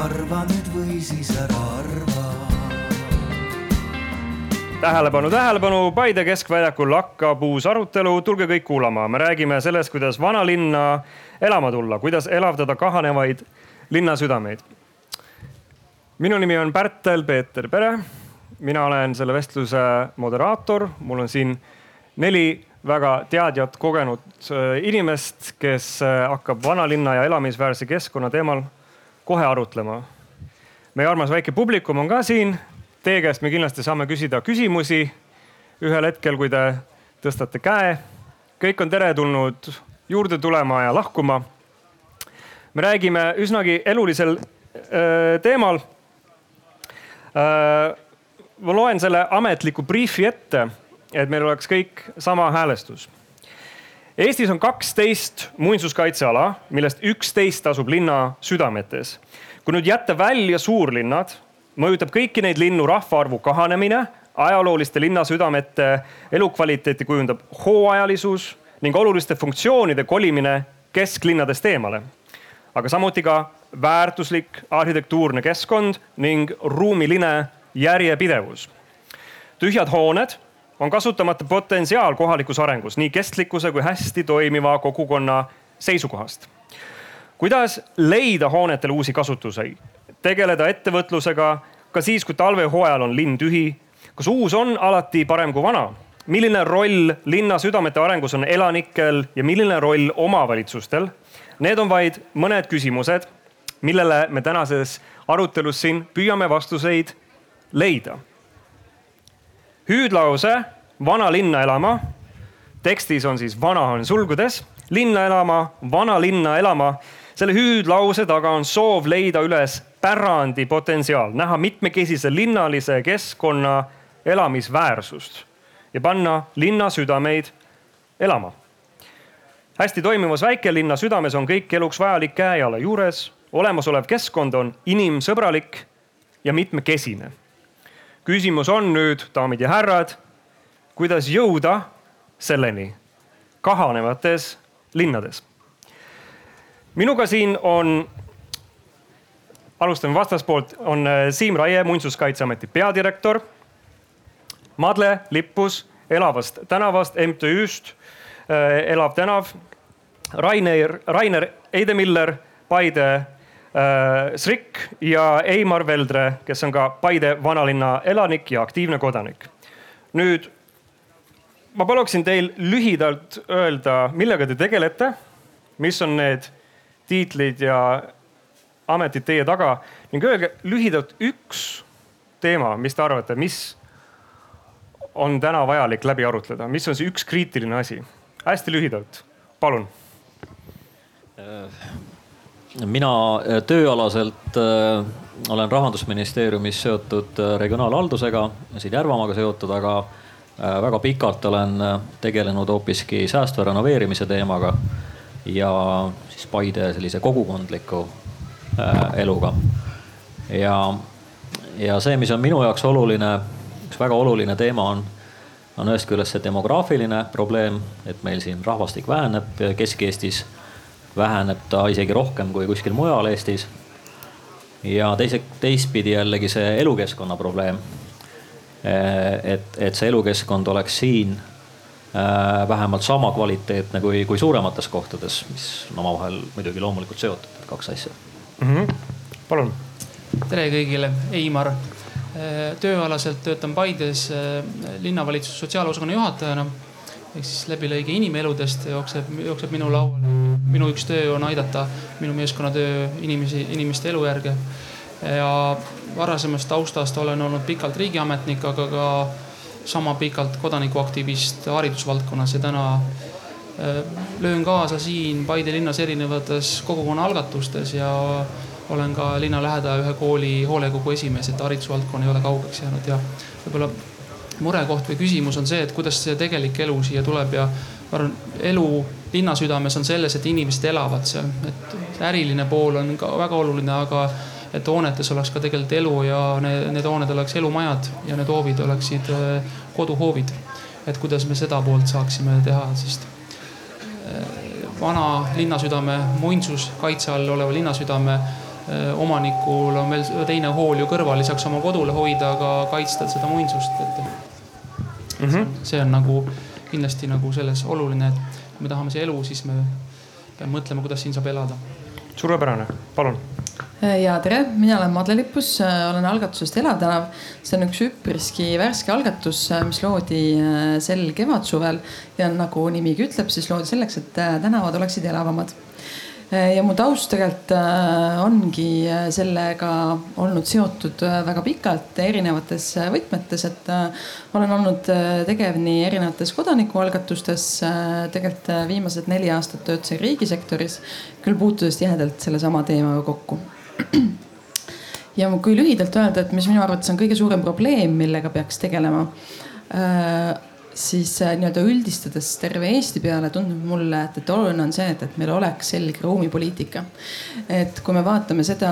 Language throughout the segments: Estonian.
arva nüüd või siis ära arva. Tähelepanu, tähelepanu, Paide keskväljakul hakkab uus arutelu, tulge kõik kuulama, me räägime sellest, kuidas vanalinna elama tulla, kuidas elavdada kahanevaid linnasüdameid. minu nimi on Pärtel-Peeter Pere. mina olen selle vestluse moderaator, mul on siin neli väga teadjat, kogenud äh, inimest, kes äh, hakkab vanalinna ja elamisväärse keskkonna teemal kohe arutlema. meie armas väike publikum on ka siin. Teie käest me kindlasti saame küsida küsimusi ühel hetkel, kui te tõstate käe. kõik on teretulnud juurde tulema ja lahkuma. me räägime üsnagi elulisel äh, teemal äh,. ma loen selle ametliku briifi ette et meil oleks kõik sama häälestus. Eestis on kaksteist muinsuskaitseala, millest üksteist asub linna südametes. Kui nüüd jätta välja suurlinnad, mõjutab kõiki neid linnu rahvaarvu kahanemine, ajalooliste linnasüdamete elukvaliteeti kujundab hooajalisus ning oluliste funktsioonide kolimine kesklinnadest eemale. aga samuti ka väärtuslik arhitektuurne keskkond ning ruumiline järjepidevus. tühjad hooned on kasutamata potentsiaal kohalikus arengus nii kestlikkuse kui hästi toimiva kogukonna seisukohast. Kuidas leida hoonetele uusi kasutusi, tegeleda ettevõtlusega ka siis, kui talvehooajal on linn tühi. kas uus on alati parem kui vana? milline roll linna südamete arengus on elanikel ja milline roll omavalitsustel? Need on vaid mõned küsimused, millele me tänases arutelus siin püüame vastuseid leida hüüdlause vana linna elama. tekstis on siis vana on sulgudes, linna elama, vana linna elama. Selle hüüdlause taga on soov leida üles pärandi potentsiaal, näha mitmekesise linnalise keskkonna elamisväärsust ja panna linna südameid elama. hästi toimivas väikelinna südames on kõik eluks vajalik käe-jala juures, olemasolev keskkond on inimsõbralik ja mitmekesine küsimus on nüüd, daamid ja härrad, kuidas jõuda selleni kahanevates linnades. Minuga siin on, alustame vastaspoolt, on äh, Siim Raie, Muinsuskaitseameti peadirektor. Madle Lippus Elavast tänavast, MTÜ-st äh, Elav tänav. Rainer, Rainer Eidemiller Paide Äh, Srik ja Eimar Veldre, kes on ka Paide vanalinna elanik ja aktiivne kodanik. nüüd ma paluksin teil lühidalt öelda, millega te tegelete, mis on need tiitlid ja ametid teie taga ning öelge lühidalt üks teema, mis te arvate, mis on täna vajalik läbi arutleda, mis on see üks kriitiline asi? hästi lühidalt, palun. Äh mina äh, tööalaselt äh, olen rahandusministeeriumis seotud regionaalhaldusega, siin Järvamaaga seotud, aga väga pikalt olen tegelenud hoopiski säästva renoveerimise teemaga ja siis Paide sellise kogukondliku eluga. ja, ja see, mis on minu jaoks oluline, üks väga oluline teema on, on ühest küljest see demograafiline probleem, et meil siin rahvastik väheneb Kesk-Eestis väheneb ta isegi rohkem kui kuskil mujal Eestis. ja teise, teistpidi jällegi see elukeskkonna probleem. et, et see elukeskkond oleks siin äh, vähemalt sama kvaliteetne kui, kui suuremates kohtades, mis on omavahel muidugi loomulikult seotud, et kaks asja mm. -hmm. palun. tere kõigile, Eimar. Äh, tööalaselt töötan Paides äh, linnavalitsuse sotsiaalosakonna juhatajana ehk siis läbilõige inimeludest jookseb, jookseb minu lauale. minu üks töö on aidata minu meeskonnatöö inimesi, inimeste elujärge. ja varasemast taustast olen olnud pikalt riigiametnik, aga ka sama pikalt kodanikuaktivist haridusvaldkonnas ja täna äh, löön kaasa siin Paide linnas erinevates kogukonna algatustes ja olen ka linna lähedal ühe kooli hoolekogu esimees, et haridusvaldkond ei ole kaugeks jäänud ja võib-olla murekoht või küsimus on see, et kuidas see tegelik elu siia tuleb ja ma arvan, elu linna südames on selles, et inimesed elavad seal, et äriline pool on ka väga oluline, aga et hoonetes oleks ka tegelikult elu ja need, need hooned oleks elumajad ja need hoovid oleksid äh, koduhoovid. et kuidas me seda poolt saaksime teha, sest äh, vana linnasüdame muinsus, kaitse all oleva linnasüdame omanikul on veel teine hool ju kõrval, lisaks oma kodule hoida, aga kaitsta seda muinsust, et mm. -hmm. see on nagu kindlasti nagu selles oluline, et kui me tahame siia elu, siis me peame mõtlema, kuidas siin saab elada. suurepärane, palun ja tere, mina olen Madle Lippus, olen algatusest Elatänav. see on üks üpriski värske algatus, mis loodi äh, sel kevadsuvel ja nagu nimigi ütleb, siis loodi selleks, et äh, tänavad oleksid elavamad ja mu taust tegelikult ongi sellega olnud seotud väga pikalt erinevates võtmetes, et olen olnud tegev nii erinevates kodanikualgatustes. tegelikult viimased neli aastat töötasin riigisektoris, küll puutudes tihedalt sellesama teemaga kokku ja kui lühidalt öelda, et mis minu arvates on kõige suurem probleem, millega peaks tegelema siis äh, nii-öelda üldistades terve Eesti peale tundub mulle, et, et oluline on see, et, et meil oleks selge ruumipoliitika. et kui me vaatame seda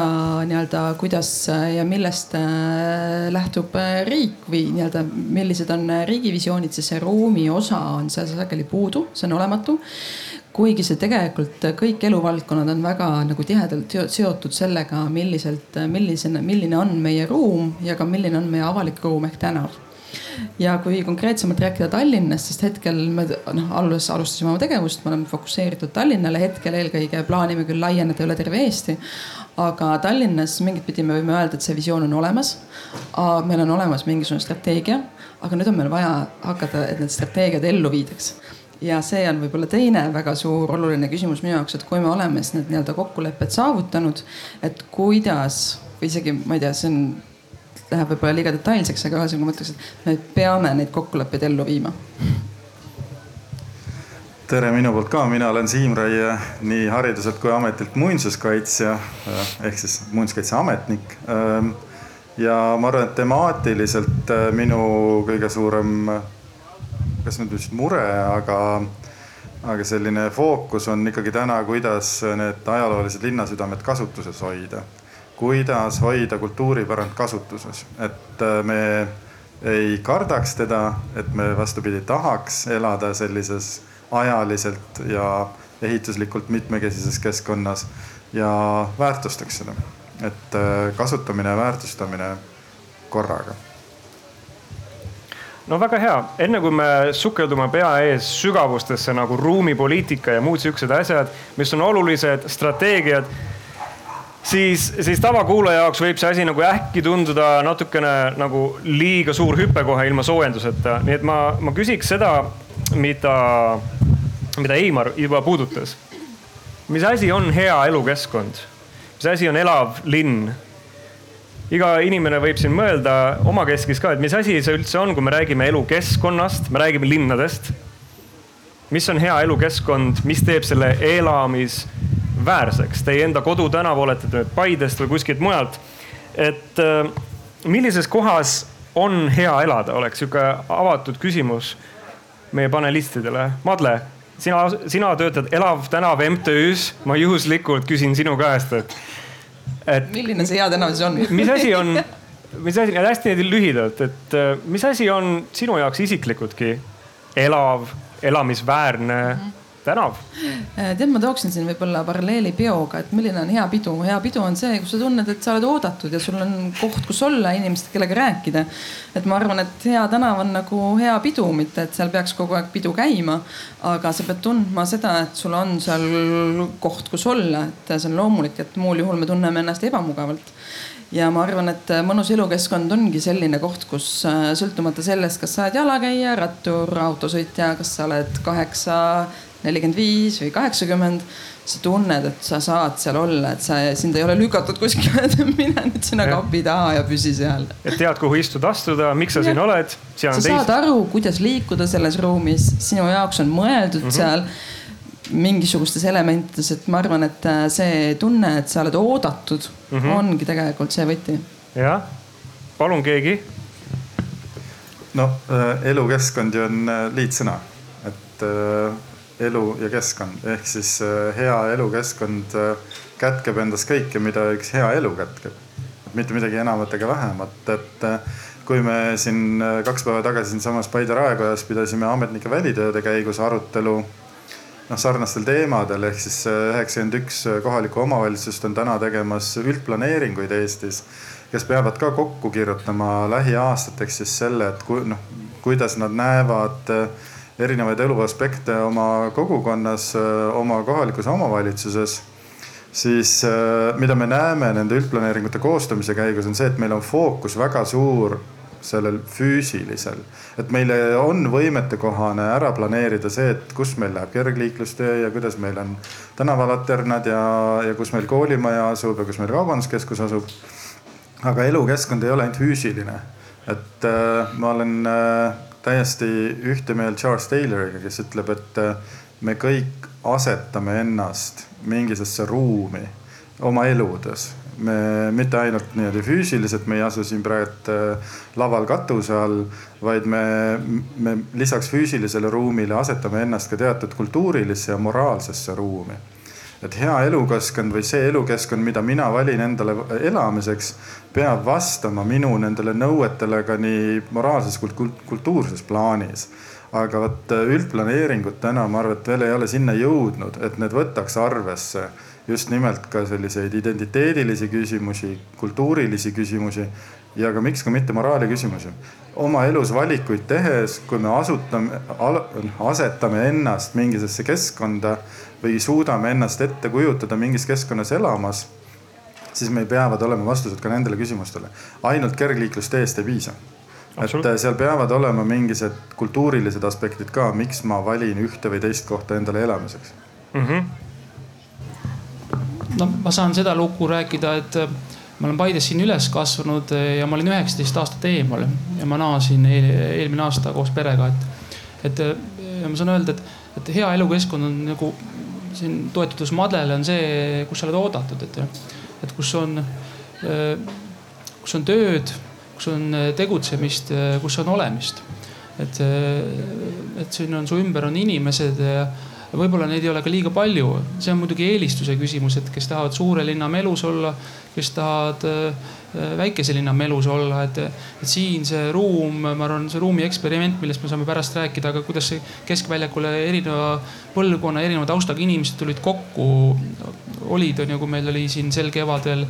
nii-öelda, kuidas ja millest äh, lähtub äh, riik või nii-öelda, millised on riigi visioonid, siis see ruumi osa on seal sageli puudu, see on olematu kuigi see tegelikult kõik eluvaldkonnad on väga nagu tihedalt seotud sellega, milliselt, millisena, milline on meie ruum ja ka milline on meie avalik ruum ehk tänav ja kui konkreetsemalt rääkida Tallinnast, sest hetkel me noh, alles alustasime oma tegevust, me oleme fokusseeritud Tallinnale, hetkel eelkõige plaanime küll laieneda üle terve Eesti. aga Tallinnas mingit pidi me võime öelda, et see visioon on olemas. meil on olemas mingisugune strateegia, aga nüüd on meil vaja hakata, et need strateegiad ellu viidaks ja see on võib-olla teine väga suur oluline küsimus minu jaoks, et kui me oleme siis need nii-öelda kokkulepped saavutanud, et kuidas või isegi ma ei tea, see on läheb võib-olla liiga detailseks, aga ühesõnaga ma ütleks, et me peame neid kokkuleppeid ellu viima. tere minu poolt ka, mina olen Siim Raie, nii hariduselt kui ametilt muinsuskaitsja ehk siis muinsuskaitseametnik. ja ma arvan, et temaatiliselt minu kõige suurem, kas nüüd vist mure, aga aga selline fookus on ikkagi täna, kuidas need ajaloolised linnasüdamed kasutuses hoida kuidas hoida kultuuripärand kasutuses, et äh, me ei kardaks teda, et me vastupidi tahaks elada sellises ajaliselt ja ehituslikult mitmekesises keskkonnas ja väärtustaks seda. et äh, kasutamine ja väärtustamine korraga no väga hea, enne kui me sukeldume pea ees sügavustesse nagu ruumipoliitika ja muud siuksed asjad, mis on olulised strateegiad siis, siis tavakuulaja jaoks võib see asi nagu äkki tunduda natukene nagu liiga suur hüpe kohe ilma soojenduseta. nii et ma, ma küsiks seda, mida, mida Eimar juba puudutas. mis asi on hea elukeskkond? mis asi on elav linn? Iga inimene võib siin mõelda omakeskis ka, et mis asi see üldse on, kui me räägime elukeskkonnast, me räägime linnadest. mis on hea elukeskkond, mis teeb selle elamis väärseks. Teie enda kodutänav, olete te Paidest või kuskilt mujalt. et äh, millises kohas on hea elada, oleks sihuke avatud küsimus meie panelistidele. Madle, sina, sina töötad Elav tänav MTÜ-s, ma juhuslikult küsin sinu käest, et, et. milline see hea tänav siis on? mis asi on, mis asi, hästi lühidalt, et äh, mis asi on sinu jaoks isiklikultki elav, elamisväärne mm -hmm tänav. Äh, tead, ma tooksin siin võib-olla paralleeli peoga, et milline on hea pidu. hea pidu on see, kus sa tunned, et sa oled oodatud ja sul on koht, kus olla, inimestega, kellega rääkida. et ma arvan, et hea tänav on nagu hea pidu, mitte et seal peaks kogu aeg pidu käima. aga sa pead tundma seda, et sul on seal koht, kus olla, et see on loomulik, et muul juhul me tunneme ennast ebamugavalt ja ma arvan, et mõnus elukeskkond ongi selline koht, kus äh, sõltumata sellest, kas sa oled jalakäija, rattur, autosõitja, kas sa oled kaheksa nelikümmend viis või kaheksakümmend, sa tunned, et sa saad seal olla, et sa, sind ei ole lükatud kuskile, et mine nüüd sinna kapi taha ja püsi seal. et tead, kuhu istuda, astuda, miks sa ja. siin oled. sa teist... saad aru, kuidas liikuda selles ruumis, sinu jaoks on mõeldud mm -hmm. seal mingisugustes elementides, et ma arvan, et äh, see tunne, et sa oled oodatud mm, -hmm. ongi tegelikult see võti. jah, palun keegi. noh, elukeskkond ju on äh, liitsõna, et äh, elu ja keskkond ehk siis äh, hea elukeskkond äh, kätkeb endas kõike, mida üks hea elu kätkeb. mitte midagi enamat ega vähemat, et äh, kui me siin kaks päeva tagasi siinsamas Paide raekojas pidasime ametnike välitööde käigus arutelu noh, sarnastel teemadel ehk siis üheksakümmend üks kohalikku omavalitsust on täna tegemas üldplaneeringuid Eestis, kes peavad ka kokku kirjutama lähiaastateks siis selle, et kui noh, kuidas nad näevad erinevaid eluaspekte oma kogukonnas, oma kohalikus omavalitsuses siis mida me näeme nende üldplaneeringute koostamise käigus on see, et meil on fookus väga suur sellel füüsilisel. et meile on võimetekohane ära planeerida see, et kus meil läheb kergliiklustee ja kuidas meil on tänavalaternad ja, ja kus meil koolimaja asub ja kus meil kaubanduskeskus asub. aga elukeskkond ei ole ainult füüsiline. et äh, ma olen äh, täiesti ühte meelt Charles Tayloriga, kes ütleb, et äh, me kõik asetame ennast mingisugusesse ruumi oma eludes me mitte ainult niimoodi füüsiliselt, me ei asu siin praegu äh, laval katuse all, vaid me, me lisaks füüsilisele ruumile asetame ennast ka teatud kultuurilisse ja moraalsesse ruumi. et hea elukeskkond või see elukeskkond, mida mina valin endale elamiseks, peab vastama minu nendele nõuetele ka nii moraalses kui kultuurses plaanis aga vot üldplaneeringud täna ma arvan, et veel ei ole sinna jõudnud, et need võtaks arvesse just nimelt ka selliseid identiteedilisi küsimusi, kultuurilisi küsimusi ja ka miks ka mitte moraali küsimusi. oma elus valikuid tehes, kui me asutame, asetame ennast mingisugusesse keskkonda või suudame ennast ette kujutada mingis keskkonnas elamas, siis meil peavad olema vastused ka nendele küsimustele. ainult kergliiklusteest ei piisa et äh, seal peavad olema mingisugused kultuurilised aspektid ka, miks ma valin ühte või teist kohta endale elamiseks mm. -hmm no ma saan seda lugu rääkida, et äh, ma olen Paides siin üles kasvanud äh, ja ma olin üheksateist aastat eemal ja ma naasin eelmine aasta koos perega, et, et ja ma saan öelda, et, et hea elukeskkond on nagu siin toetudes madele on see, kus sa oled oodatud, et, et kus on, kus on tööd, kus on tegutsemist, kus on olemist. et, et siin on su ümber on inimesed ja võib-olla neid ei ole ka liiga palju, see on muidugi eelistuse küsimus, et kes tahavad suure linna melus olla, kes tahavad äh, väikese linna melus olla, et, et siin see ruum, ma arvan, see ruumi eksperiment, millest me saame pärast rääkida, aga kuidas see keskväljakule erineva põlvkonna, erineva taustaga inimesed tulid kokku, olid, on ju, kui meil oli siin sel kevadel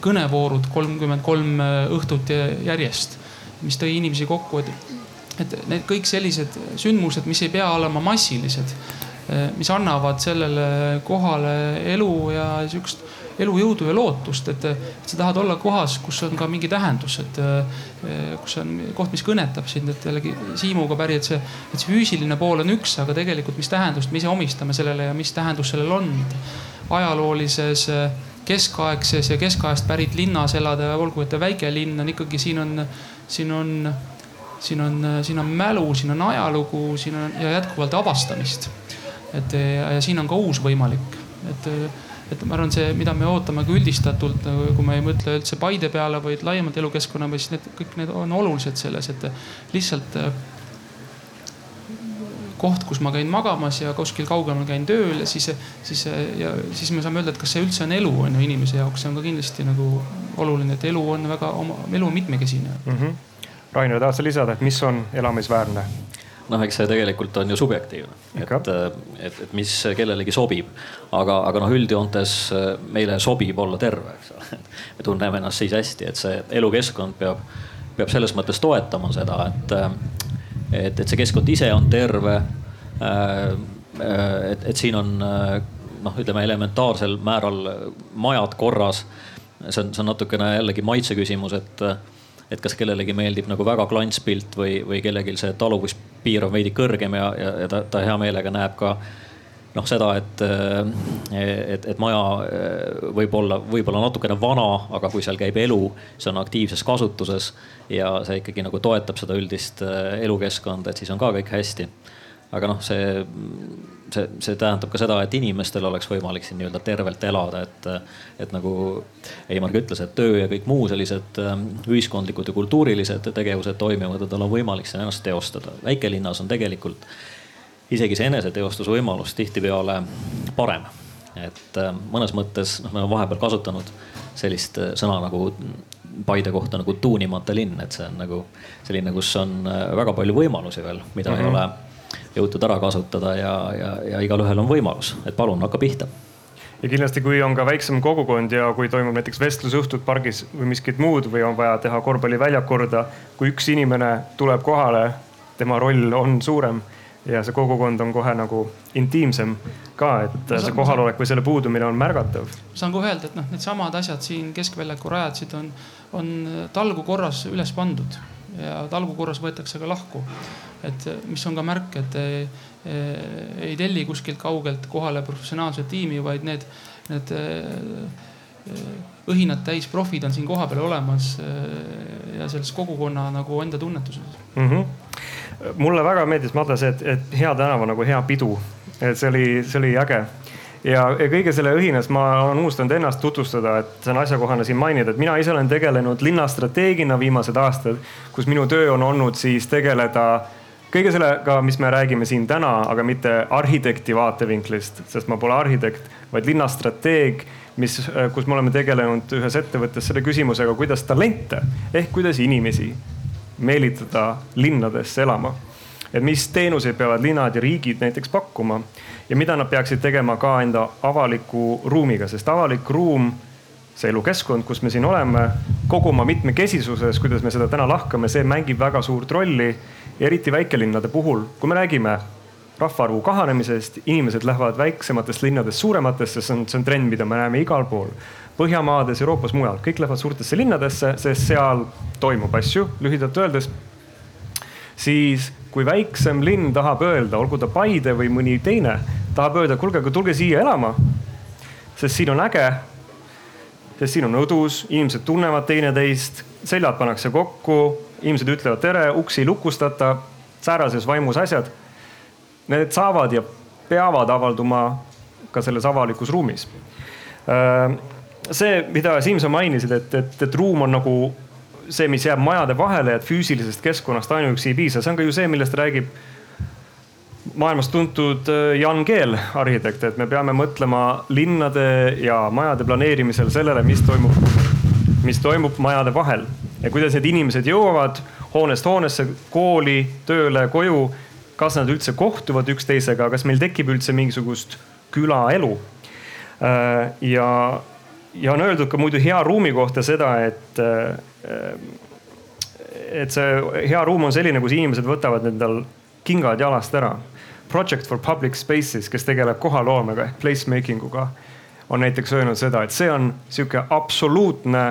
kõnevoorud kolmkümmend kolm õhtut järjest, mis tõi inimesi kokku, et et need kõik sellised sündmused, mis ei pea olema massilised, mis annavad sellele kohale elu ja sihukest elujõudu ja lootust, et, sa tahad olla kohas, kus on ka mingi tähendus, et eh, kus on koht, mis kõnetab sind, et jällegi Siimuga päri, et see, et see füüsiline pool on üks, aga tegelikult, mis tähendust me ise omistame sellele ja mis tähendus sellel on. ajaloolises, keskaegses ja keskajast pärit linnas elada, olgu, et väike linn on ikkagi, siin on, siin on siin on, siin on mälu, siin on ajalugu, siin on ja jätkuvalt avastamist et ja, ja siin on ka uus võimalik, et, et ma arvan, see, mida me ootame ka üldistatult, kui me ei mõtle üldse Paide peale, vaid laiemalt elukeskkonna, siis need kõik need on olulised selles, et lihtsalt koht, kus ma käin magamas ja kuskil kaugemal käin tööl ja siis, siis ja siis me saame öelda, et kas see üldse on elu on ju inimese jaoks, see on ka kindlasti nagu oluline, et elu on väga oma, elu on mitmekesine mm. -hmm. Rainer, tahad sa lisada, et mis on elamisväärne? Noh, eks see tegelikult on ju subjektiivne, et, et, et mis kellelegi sobib. aga, aga noh, üldjoontes äh, meile sobib olla terve, eks ole. me tunneme ennast siis hästi, et see elukeskkond peab, peab selles mõttes toetama seda, et, äh, et, et see keskkond ise on terve. Äh, et, et siin on noh, ütleme elementaarsel määral majad korras. see on, see on natukene jällegi maitse küsimus, et et kas kellelegi meeldib nagu väga klantspilt või, või kellelgi see taluvuspiir on veidi kõrgem ja, ja, ja ta, ta hea meelega näeb ka noh, seda, et, et, et maja eh, võib olla, võib-olla natukene vana, aga kui seal käib elu, see on aktiivses kasutuses ja see ikkagi nagu toetab seda üldist eh, elukeskkonda, et siis on ka kõik hästi. aga noh, see see, see tähendab ka seda, et inimestel oleks võimalik siin nii-öelda tervelt elada, et, et nagu Eimar ka ütles, et töö ja kõik muu sellised ähm, ühiskondlikud ja kultuurilised tegevused toimivad ja tal on võimalik siin ennast teostada. väikelinnas on tegelikult isegi see eneseteostusvõimalus tihtipeale parem. et ähm, mõnes mõttes noh, me oleme vahepeal kasutanud sellist äh, sõna nagu Paide kohta nagu tuunimata linn, et see on nagu selline, kus on äh, väga palju võimalusi veel, mida mm -hmm. ei mhm. ole jõutud ära kasutada ja, ja, ja igalühel on võimalus, et palun hakka pihta. Ja kindlasti, kui on ka väiksem kogukond ja kui toimub näiteks vestlusõhtud pargis või miskit muud või on vaja teha korvpalliväljak korda, kui üks inimene tuleb kohale, tema roll on suurem ja see kogukond on kohe nagu intiimsem ka, et see kohalolek või selle puudumine on märgatav. saan kohe öelda, et noh, needsamad asjad siin keskväljaku rajatasid on, on talgu korras üles pandud ja talgu korras võetakse ka lahku. et mis on ka märk, et ei, ei telli kuskilt kaugelt kohale professionaalset tiimi, vaid need, need õhinad täis profid on siin kohapeal olemas ja selles kogukonna nagu enda tunnetuses mm. -hmm mulle väga meeldis, Madle, see, et, et Hea tänav on nagu hea pidu. et see oli, see oli äge. Ja, ja kõige selle õhinas ma olen unustanud ennast tutvustada, et see on asjakohane siin mainida, et mina ise olen tegelenud linnastrateegina viimased aastad, kus minu töö on olnud siis tegeleda kõige sellega, mis me räägime siin täna, aga mitte arhitekti vaatevinklist, sest ma pole arhitekt, vaid linnastrateeg, mis, kus me oleme tegelenud ühes ettevõttes selle küsimusega, kuidas talente ehk kuidas inimesi meelitada linnadesse elama. Et mis teenuseid peavad linnad ja riigid näiteks pakkuma ja mida nad peaksid tegema ka enda avaliku ruumiga, sest avalik ruum, see elukeskkond, kus me siin oleme, kogu oma mitmekesisuses, kuidas me seda täna lahkame, see mängib väga suurt rolli. eriti väikelinnade puhul, kui me räägime rahvaarvu kahanemisest, inimesed lähevad väiksematest linnadest suurematesse, see on, see on trend, mida me näeme igal pool Põhjamaades, Euroopas, mujal, kõik lähevad suurtesse linnadesse, sest seal toimub asju, lühidalt öeldes. siis kui väiksem linn tahab öelda, olgu ta Paide või mõni teine, tahab öelda, kuulge, aga tulge siia elama. sest siin on äge. sest siin on õdus, inimesed tunnevad teineteist, seljad pannakse kokku, inimesed ütlevad tere, uksi ei lukustata, säärases vaimus asjad. Need saavad ja peavad avalduma ka selles avalikus ruumis äh, see, mida Siim, sa mainisid, et, et, et ruum on nagu see, mis jääb majade vahele, et füüsilisest keskkonnast ainuüksi ei piisa, see on ka ju see, millest räägib maailmas tuntud äh, Jan Keel, arhitekt, et me peame mõtlema linnade ja majade planeerimisel sellele, mis toimub, mis toimub majade vahel ja kuidas need inimesed jõuavad hoonest hoonesse, kooli, tööle, koju. kas nad üldse kohtuvad üksteisega, kas meil tekib üldse mingisugust külaelu? Äh, ja ja on öeldud ka muidu hea ruumi kohta seda, et, äh, et see hea ruum on selline, kus inimesed võtavad endal kingad jalast ära. Project for Public Spaces, kes tegeleb kohaloomega ehk placemaking uga, on näiteks öelnud seda, et see on sihuke absoluutne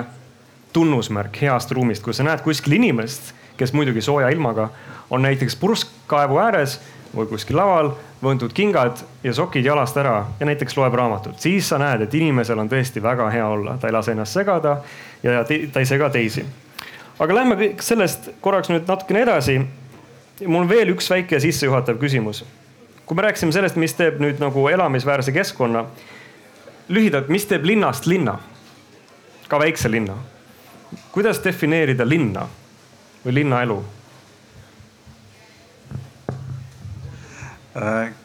tunnusmärk heast ruumist, kui sa näed kuskil inimest, kes muidugi sooja ilmaga on näiteks purskkaevu ääres või kuskil laval, võndud kingad ja sokid jalast ära ja näiteks loeb raamatut, siis sa näed, et inimesel on tõesti väga hea olla, ta ei lase ennast segada ja ta ei sega teisi. aga lähme sellest korraks nüüd natukene edasi. mul on veel üks väike sissejuhatav küsimus. kui me rääkisime sellest, mis teeb nüüd nagu elamisväärse keskkonna. lühidalt, mis teeb linnast linna? ka väikse linna. kuidas defineerida linna või linnaelu?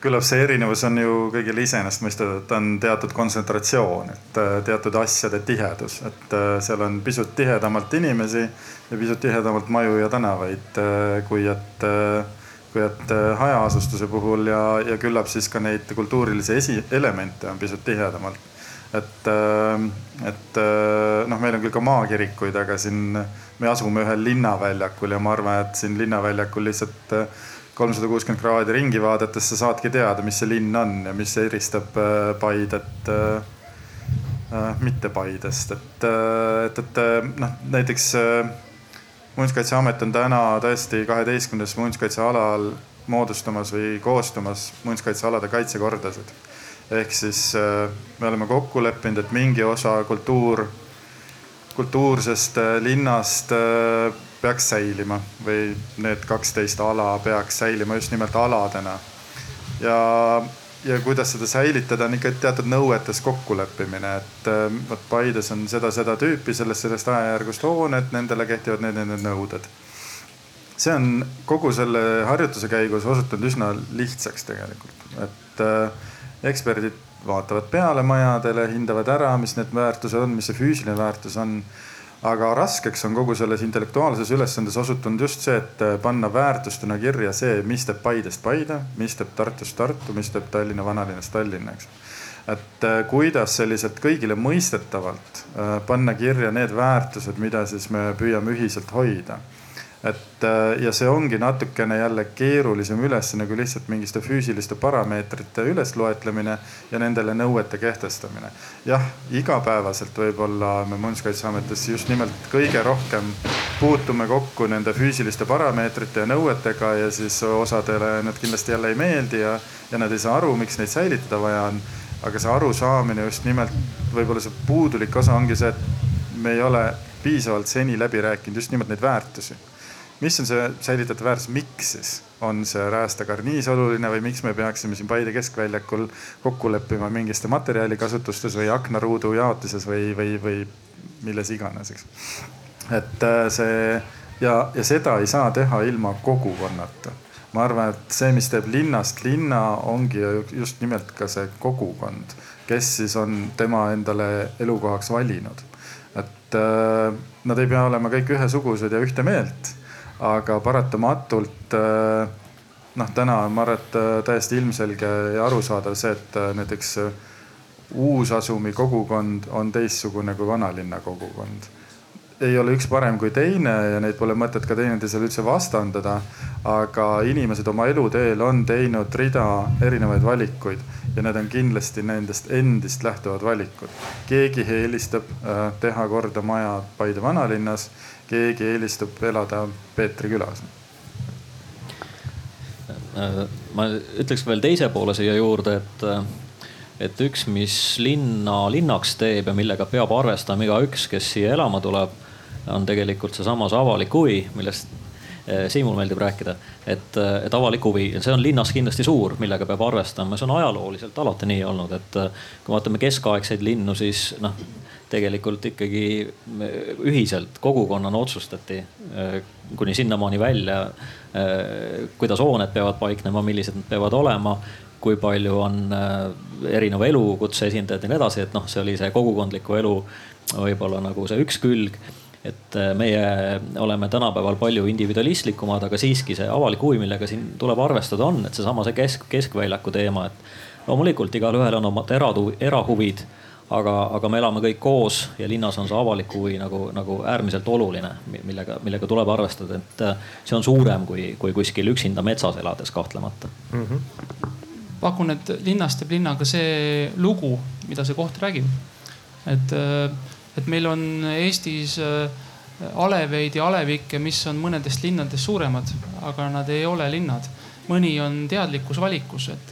Küllap see erinevus on ju kõigile iseenesestmõistetav, et on teatud kontsentratsioon, et äh, teatud asjade tihedus, et äh, seal on pisut tihedamalt inimesi ja pisut tihedamalt maju ja tänavaid, kui et, kui et hajaasustuse puhul ja, ja küllap siis ka neid kultuurilisi esielemente on pisut tihedamalt. et, et noh, meil on küll ka maakirikuid, aga siin me asume ühel linnaväljakul ja ma arvan, et siin linnaväljakul lihtsalt kolmsada kuuskümmend kraadi ringi vaadates sa saadki teada, mis see linn on ja mis eristab äh, Paidet äh, äh, mitte Paidest, et, et, et noh, näiteks muinsuskaitseamet on täna tõesti kaheteistkümnes muinsuskaitsealal moodustamas või koostumas muinsuskaitsealade kaitsekordadest. ehk siis me oleme kokku leppinud, et mingi osa kultuur, kultuursest linnast peaks säilima või need kaksteist ala peaks säilima just nimelt aladena. ja, ja kuidas seda säilitada, on ikka teatud nõuetes kokkuleppimine, et äh, vot Paides on seda, seda tüüpi sellest, sellest ajajärgust hooned, nendele kehtivad need, need, need nõuded. see on kogu selle harjutuse käigus osutunud üsna lihtsaks tegelikult, et äh, eksperdid vaatavad peale majadele, hindavad ära, mis need väärtused on, mis see füüsiline väärtus on aga raskeks on kogu selles intellektuaalses ülesandes osutunud just see, et panna väärtustena kirja see, mis teeb Paidest Paide, mis teeb Tartust Tartu, mis teeb Tallinna vanalinnast Tallinna, eks. et kuidas selliselt kõigile mõistetavalt panna kirja need väärtused, mida siis me püüame ühiselt hoida et äh, ja see ongi natukene jälle keerulisem ülesanne kui lihtsalt mingite füüsiliste parameetrite ülesloetlemine ja nendele nõuete kehtestamine. jah, igapäevaselt võib-olla me Muinsuskaitseametis just nimelt kõige rohkem puutume kokku nende füüsiliste parameetrite ja nõuetega ja siis osadele need kindlasti jälle ei meeldi ja, ja nad ei saa aru, miks neid säilitada vaja on. aga see arusaamine just nimelt, võib-olla see puudulik osa ongi see, et me ei ole piisavalt seni läbi rääkinud just nimelt neid väärtusi mis on see säilitatav väärtus, miks siis on see räästakarniis oluline või miks me peaksime siin Paide keskväljakul kokku leppima mingiste materjalikasutustes või aknaruudu jaotises või, või, või milles iganes, eks. et äh, see ja, ja seda ei saa teha ilma kogukonnata. ma arvan, et see, mis teeb linnast linna, ongi just nimelt ka see kogukond, kes siis on tema endale elukohaks valinud. et äh, nad ei pea olema kõik ühesugused ja ühte meelt aga paratamatult äh, noh, täna on, ma arvan, et äh, täiesti ilmselge ja arusaadav see, et äh, näiteks uusasumi kogukond on teistsugune kui vanalinna kogukond. ei ole üks parem kui teine ja neid pole mõtet ka teineteisele üldse vastandada. aga inimesed oma eluteel on teinud rida erinevaid valikuid ja need on kindlasti nendest endist lähtuvad valikud. keegi eelistab teha korda maja Paide vanalinnas keegi eelistab elada Peetri külas. ma ütleks veel teise poole siia juurde, et, et üks, mis linna linnaks teeb ja millega peab arvestama igaüks, kes siia elama tuleb, on tegelikult seesamas avalik huvi, millest eh, Siimul meeldib rääkida, et, et avalik huvi, see on linnas kindlasti suur, millega peab arvestama, see on ajalooliselt alati nii olnud, et kui vaatame keskaegseid linnu, siis noh tegelikult ikkagi ühiselt kogukonnana otsustati äh, kuni sinnamaani välja, äh, kuidas hooned peavad paiknema, millised nad peavad olema, kui palju on äh, erineva elukutse esindajaid ja nii edasi, et noh, see oli see kogukondliku elu võib-olla nagu see üks külg et meie oleme tänapäeval palju individualistlikumad, aga siiski see avalik huvi, millega siin tuleb arvestada, on, et seesama see kesk, keskväljaku teema, et loomulikult igalühel on omad erahuvid aga, aga me elame kõik koos ja linnas on see avalik huvi nagu, nagu äärmiselt oluline, millega, millega tuleb arvestada, et äh, see on suurem kui, kui kuskil üksinda metsas elades kahtlemata mm. -hmm. pakun, et linnast teeb linnaga see lugu, mida see koht räägib. et, äh, et meil on Eestis äh, aleveid ja alevikke, mis on mõnedest linnadest suuremad, aga nad ei ole linnad. mõni on teadlikus valikus, et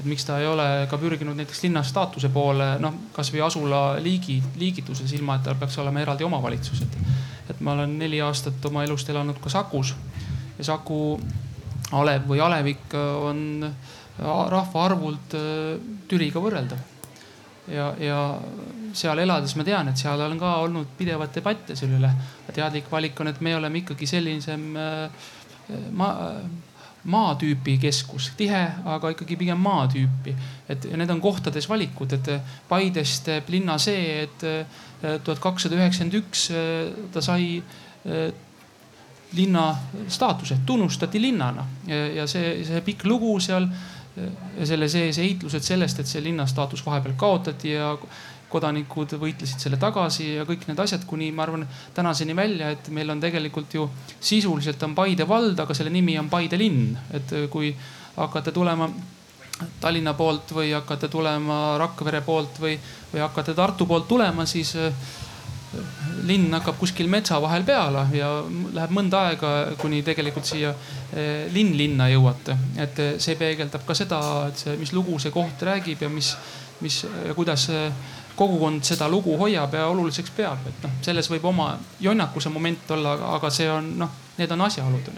et miks ta ei ole ka pürginud näiteks linna staatuse poole, noh kasvõi asula liigi, liigituses, ilma et tal peaks olema eraldi omavalitsus, et. et ma olen neli aastat oma elust elanud ka Sakus ja Saku alev või alevik on rahvaarvult äh, Türiga võrreldav. ja, ja seal elades ma tean, et seal on ka olnud pidevat debatte selle üle. teadlik valik on, et me oleme ikkagi sellisem äh, ma maatüüpi keskus, tihe, aga ikkagi pigem maatüüpi. et need on kohtades valikud, et Paidest linna see, et eh, tuhat kakssada üheksakümmend üks eh, ta sai eh, linna staatuse, tunnustati linnana. Ja see, see pikk lugu seal ja selle sees heitlused sellest, et see linna staatus vahepeal kaotati ja kodanikud võitlesid selle tagasi ja kõik need asjad, kuni ma arvan tänaseni välja, et meil on tegelikult ju sisuliselt on Paide vald, aga selle nimi on Paide linn. et kui hakata tulema Tallinna poolt või hakkate tulema Rakvere poolt või, või hakkate Tartu poolt tulema, siis äh, linn hakkab kuskil metsa vahel peale ja läheb mõnda aega, kuni tegelikult siia äh, linn-linna jõuate. et see peegeldab ka seda, et see, mis lugu see koht räägib ja mis, mis ja kuidas kogukond seda lugu hoiab ja oluliseks peab, et noh, selles võib oma jonnakuse moment olla, aga see on noh, need on asjaolud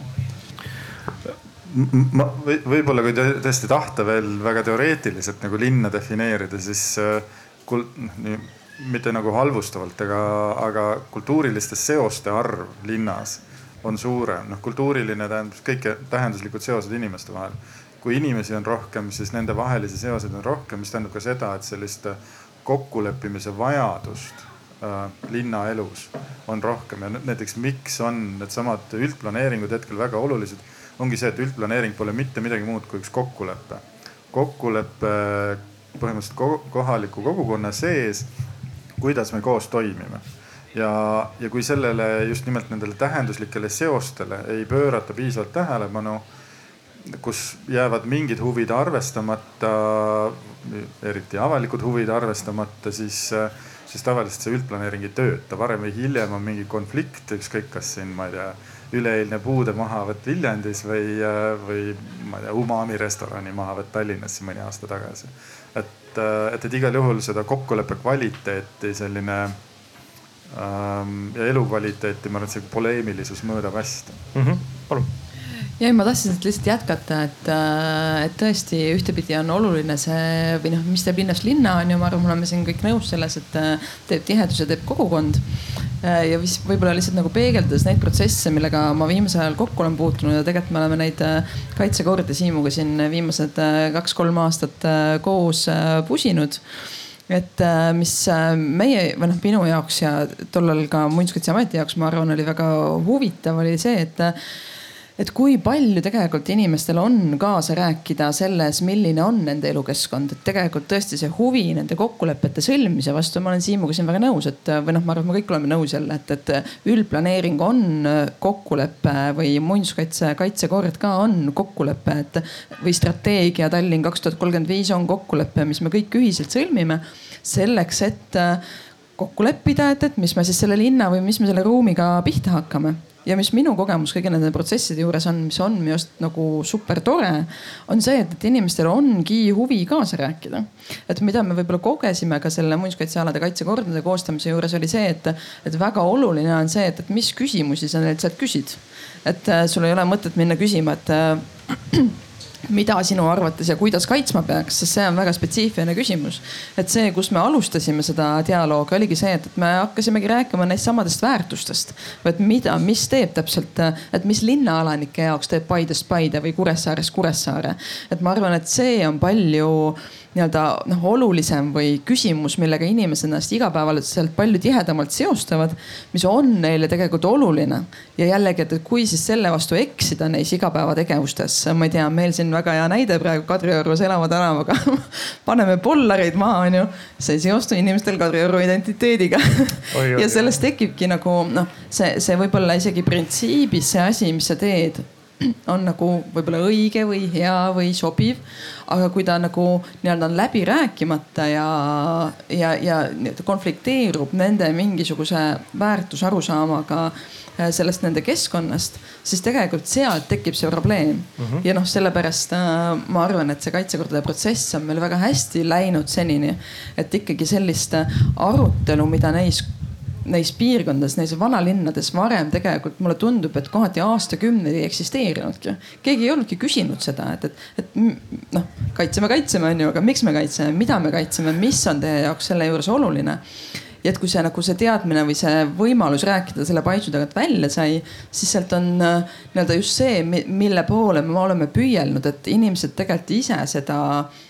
ma või, võib-olla kui tõesti tahta veel väga teoreetiliselt nagu linna defineerida, siis äh, kul-, nii, mitte nagu halvustavalt, aga, aga kultuuriliste seoste arv linnas on suurem. noh, kultuuriline tähendab kõike tähenduslikud seosed inimeste vahel. kui inimesi on rohkem, siis nende vahelisi seoseid on rohkem, mis tähendab ka seda, et sellist kokkuleppimise vajadust äh, linnaelus on rohkem ja näiteks miks on needsamad üldplaneeringud hetkel väga olulised, ongi see, et üldplaneering pole mitte midagi muud kui üks kokkulepe. kokkulepe põhimõtteliselt kohaliku kogukonna sees, kuidas me koos toimime ja, ja kui sellele just nimelt nendele tähenduslikele seostele ei pöörata piisavalt tähelepanu kus jäävad mingid huvid arvestamata, eriti avalikud huvid arvestamata, siis, siis tavaliselt see üldplaneering ei tööta. varem või hiljem on mingi konflikt, ükskõik kas siin, ma ei tea, üleeilne puude mahavõtt Viljandis või, või ma ei tea, Umami restorani mahavõtt Tallinnas mõni aasta tagasi. et, et, et igal juhul seda kokkuleppe kvaliteeti selline ähm, ja elukvaliteeti, ma arvan, et see poleemilisus mõõdab hästi mm. -hmm. palun ja ma tahtsin lihtsalt jätkata, et, äh, et tõesti ühtepidi on oluline see või noh, mis teeb linnast linna on ju, ma arvan, me oleme siin kõik nõus selles, et äh, teeb tihedus ja teeb kogukond. Äh, ja mis võib-olla lihtsalt nagu peegeldades neid protsesse, millega ma viimasel ajal kokku olen puutunud ja tegelikult me oleme neid kaitsekordi Siimuga siin viimased kaks-kolm aastat koos pusinud et mis meie või noh, minu jaoks ja tollal ka Muinsuskaitseameti jaoks, ma arvan, oli väga huvitav, oli see, et et kui palju tegelikult inimestel on kaasa rääkida selles, milline on nende elukeskkond, et tegelikult tõesti see huvi nende kokkulepete sõlmimise vastu, ma olen Siimuga siin väga nõus, et või noh, ma arvan, et me kõik oleme nõus jälle, et, et üldplaneering on kokkulepe või muinsuskaitse kaitsekord ka on kokkulepe, et või strateegia Tallinn kaks tuhat kolmkümmend viis on kokkulepe, mis me kõik ühiselt sõlmime selleks, et kokku leppida, et, et mis me siis selle linna või mis me selle ruumiga pihta hakkame ja mis minu kogemus kõigi nende protsesside juures on, mis on minu arust nagu super tore, on see, et, et inimestel ongi huvi kaasa rääkida. et mida me võib-olla kogesime ka selle muinsuskaitsealade kaitsekordade koostamise juures oli see, et, et väga oluline on see, et, et mis küsimusi sa neilt sealt küsid. et äh, sul ei ole mõtet minna küsima, et äh, mida sinu arvates ja kuidas kaitsma peaks, sest see on väga spetsiifiline küsimus. et see, kus me alustasime seda dialoogi, oligi see, et, me hakkasimegi rääkima neist samadest väärtustest. et mida, mis teeb täpselt, et mis linnaelanike jaoks teeb Paidest Paide või Kuressaarest Kuressaare. et ma arvan, et see on palju nii-öelda noh, olulisem või küsimus, millega inimesed ennast igapäevaselt palju tihedamalt seostavad, mis on neile tegelikult oluline. ja jällegi, et kui siis selle vastu eksida neis igapäevategevustes, ma ei tea, meil siin väga hea näide praegu Kadriorus elava tänavaga paneme pollareid maha, onju. see ei seostu inimestel Kadrioru identiteediga ja sellest tekibki nagu noh, see, see võib olla isegi printsiibis see asi, mis sa teed on nagu võib-olla õige või hea või sobiv. aga kui ta nagu nii-öelda on läbi rääkimata ja, ja, ja konflikteerub nende mingisuguse väärtusarusaamaga äh, sellest nende keskkonnast, siis tegelikult sealt tekib see probleem mm. -hmm. ja noh, sellepärast äh, ma arvan, et see kaitsekordade protsess on meil väga hästi läinud senini. et ikkagi sellist arutelu, mida neis neis piirkondades, neis vanalinnades varem tegelikult mulle tundub, et kohati aastakümneid ei eksisteerinudki. keegi ei olnudki küsinud seda, et, et, et noh, kaitseme, kaitseme on ju, aga miks me kaitseme, mida me kaitseme, mis on teie jaoks selle juures oluline ja et kui see nagu see teadmine või see võimalus rääkida selle paisu tagant välja sai, siis sealt on äh, nii-öelda just see, mille poole me oleme püüelnud, et inimesed tegelikult ise seda äh,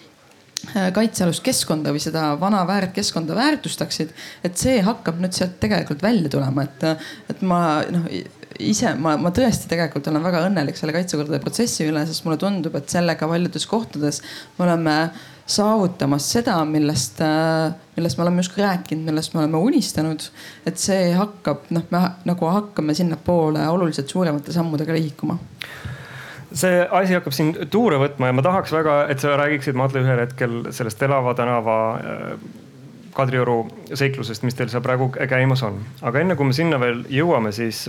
kaitsealust keskkonda või seda vana väärt keskkonda väärtustaksid. et see hakkab nüüd sealt tegelikult välja tulema, et, et ma noh ise ma, ma tõesti tegelikult olen väga õnnelik selle kaitsekordade protsessi üle, sest mulle tundub, et sellega paljudes kohtades me oleme saavutamas seda, millest, millest me oleme justkui rääkinud, millest me oleme unistanud. et see hakkab noh, me nagu hakkame sinnapoole oluliselt suuremate sammudega liikuma see asi hakkab siin tuure võtma ja ma tahaks väga, et sa räägiksid, Madle, ühel hetkel sellest Elava tänava äh, Kadrioru seiklusest, mis teil seal praegu käimas on. aga enne kui me sinna veel jõuame, siis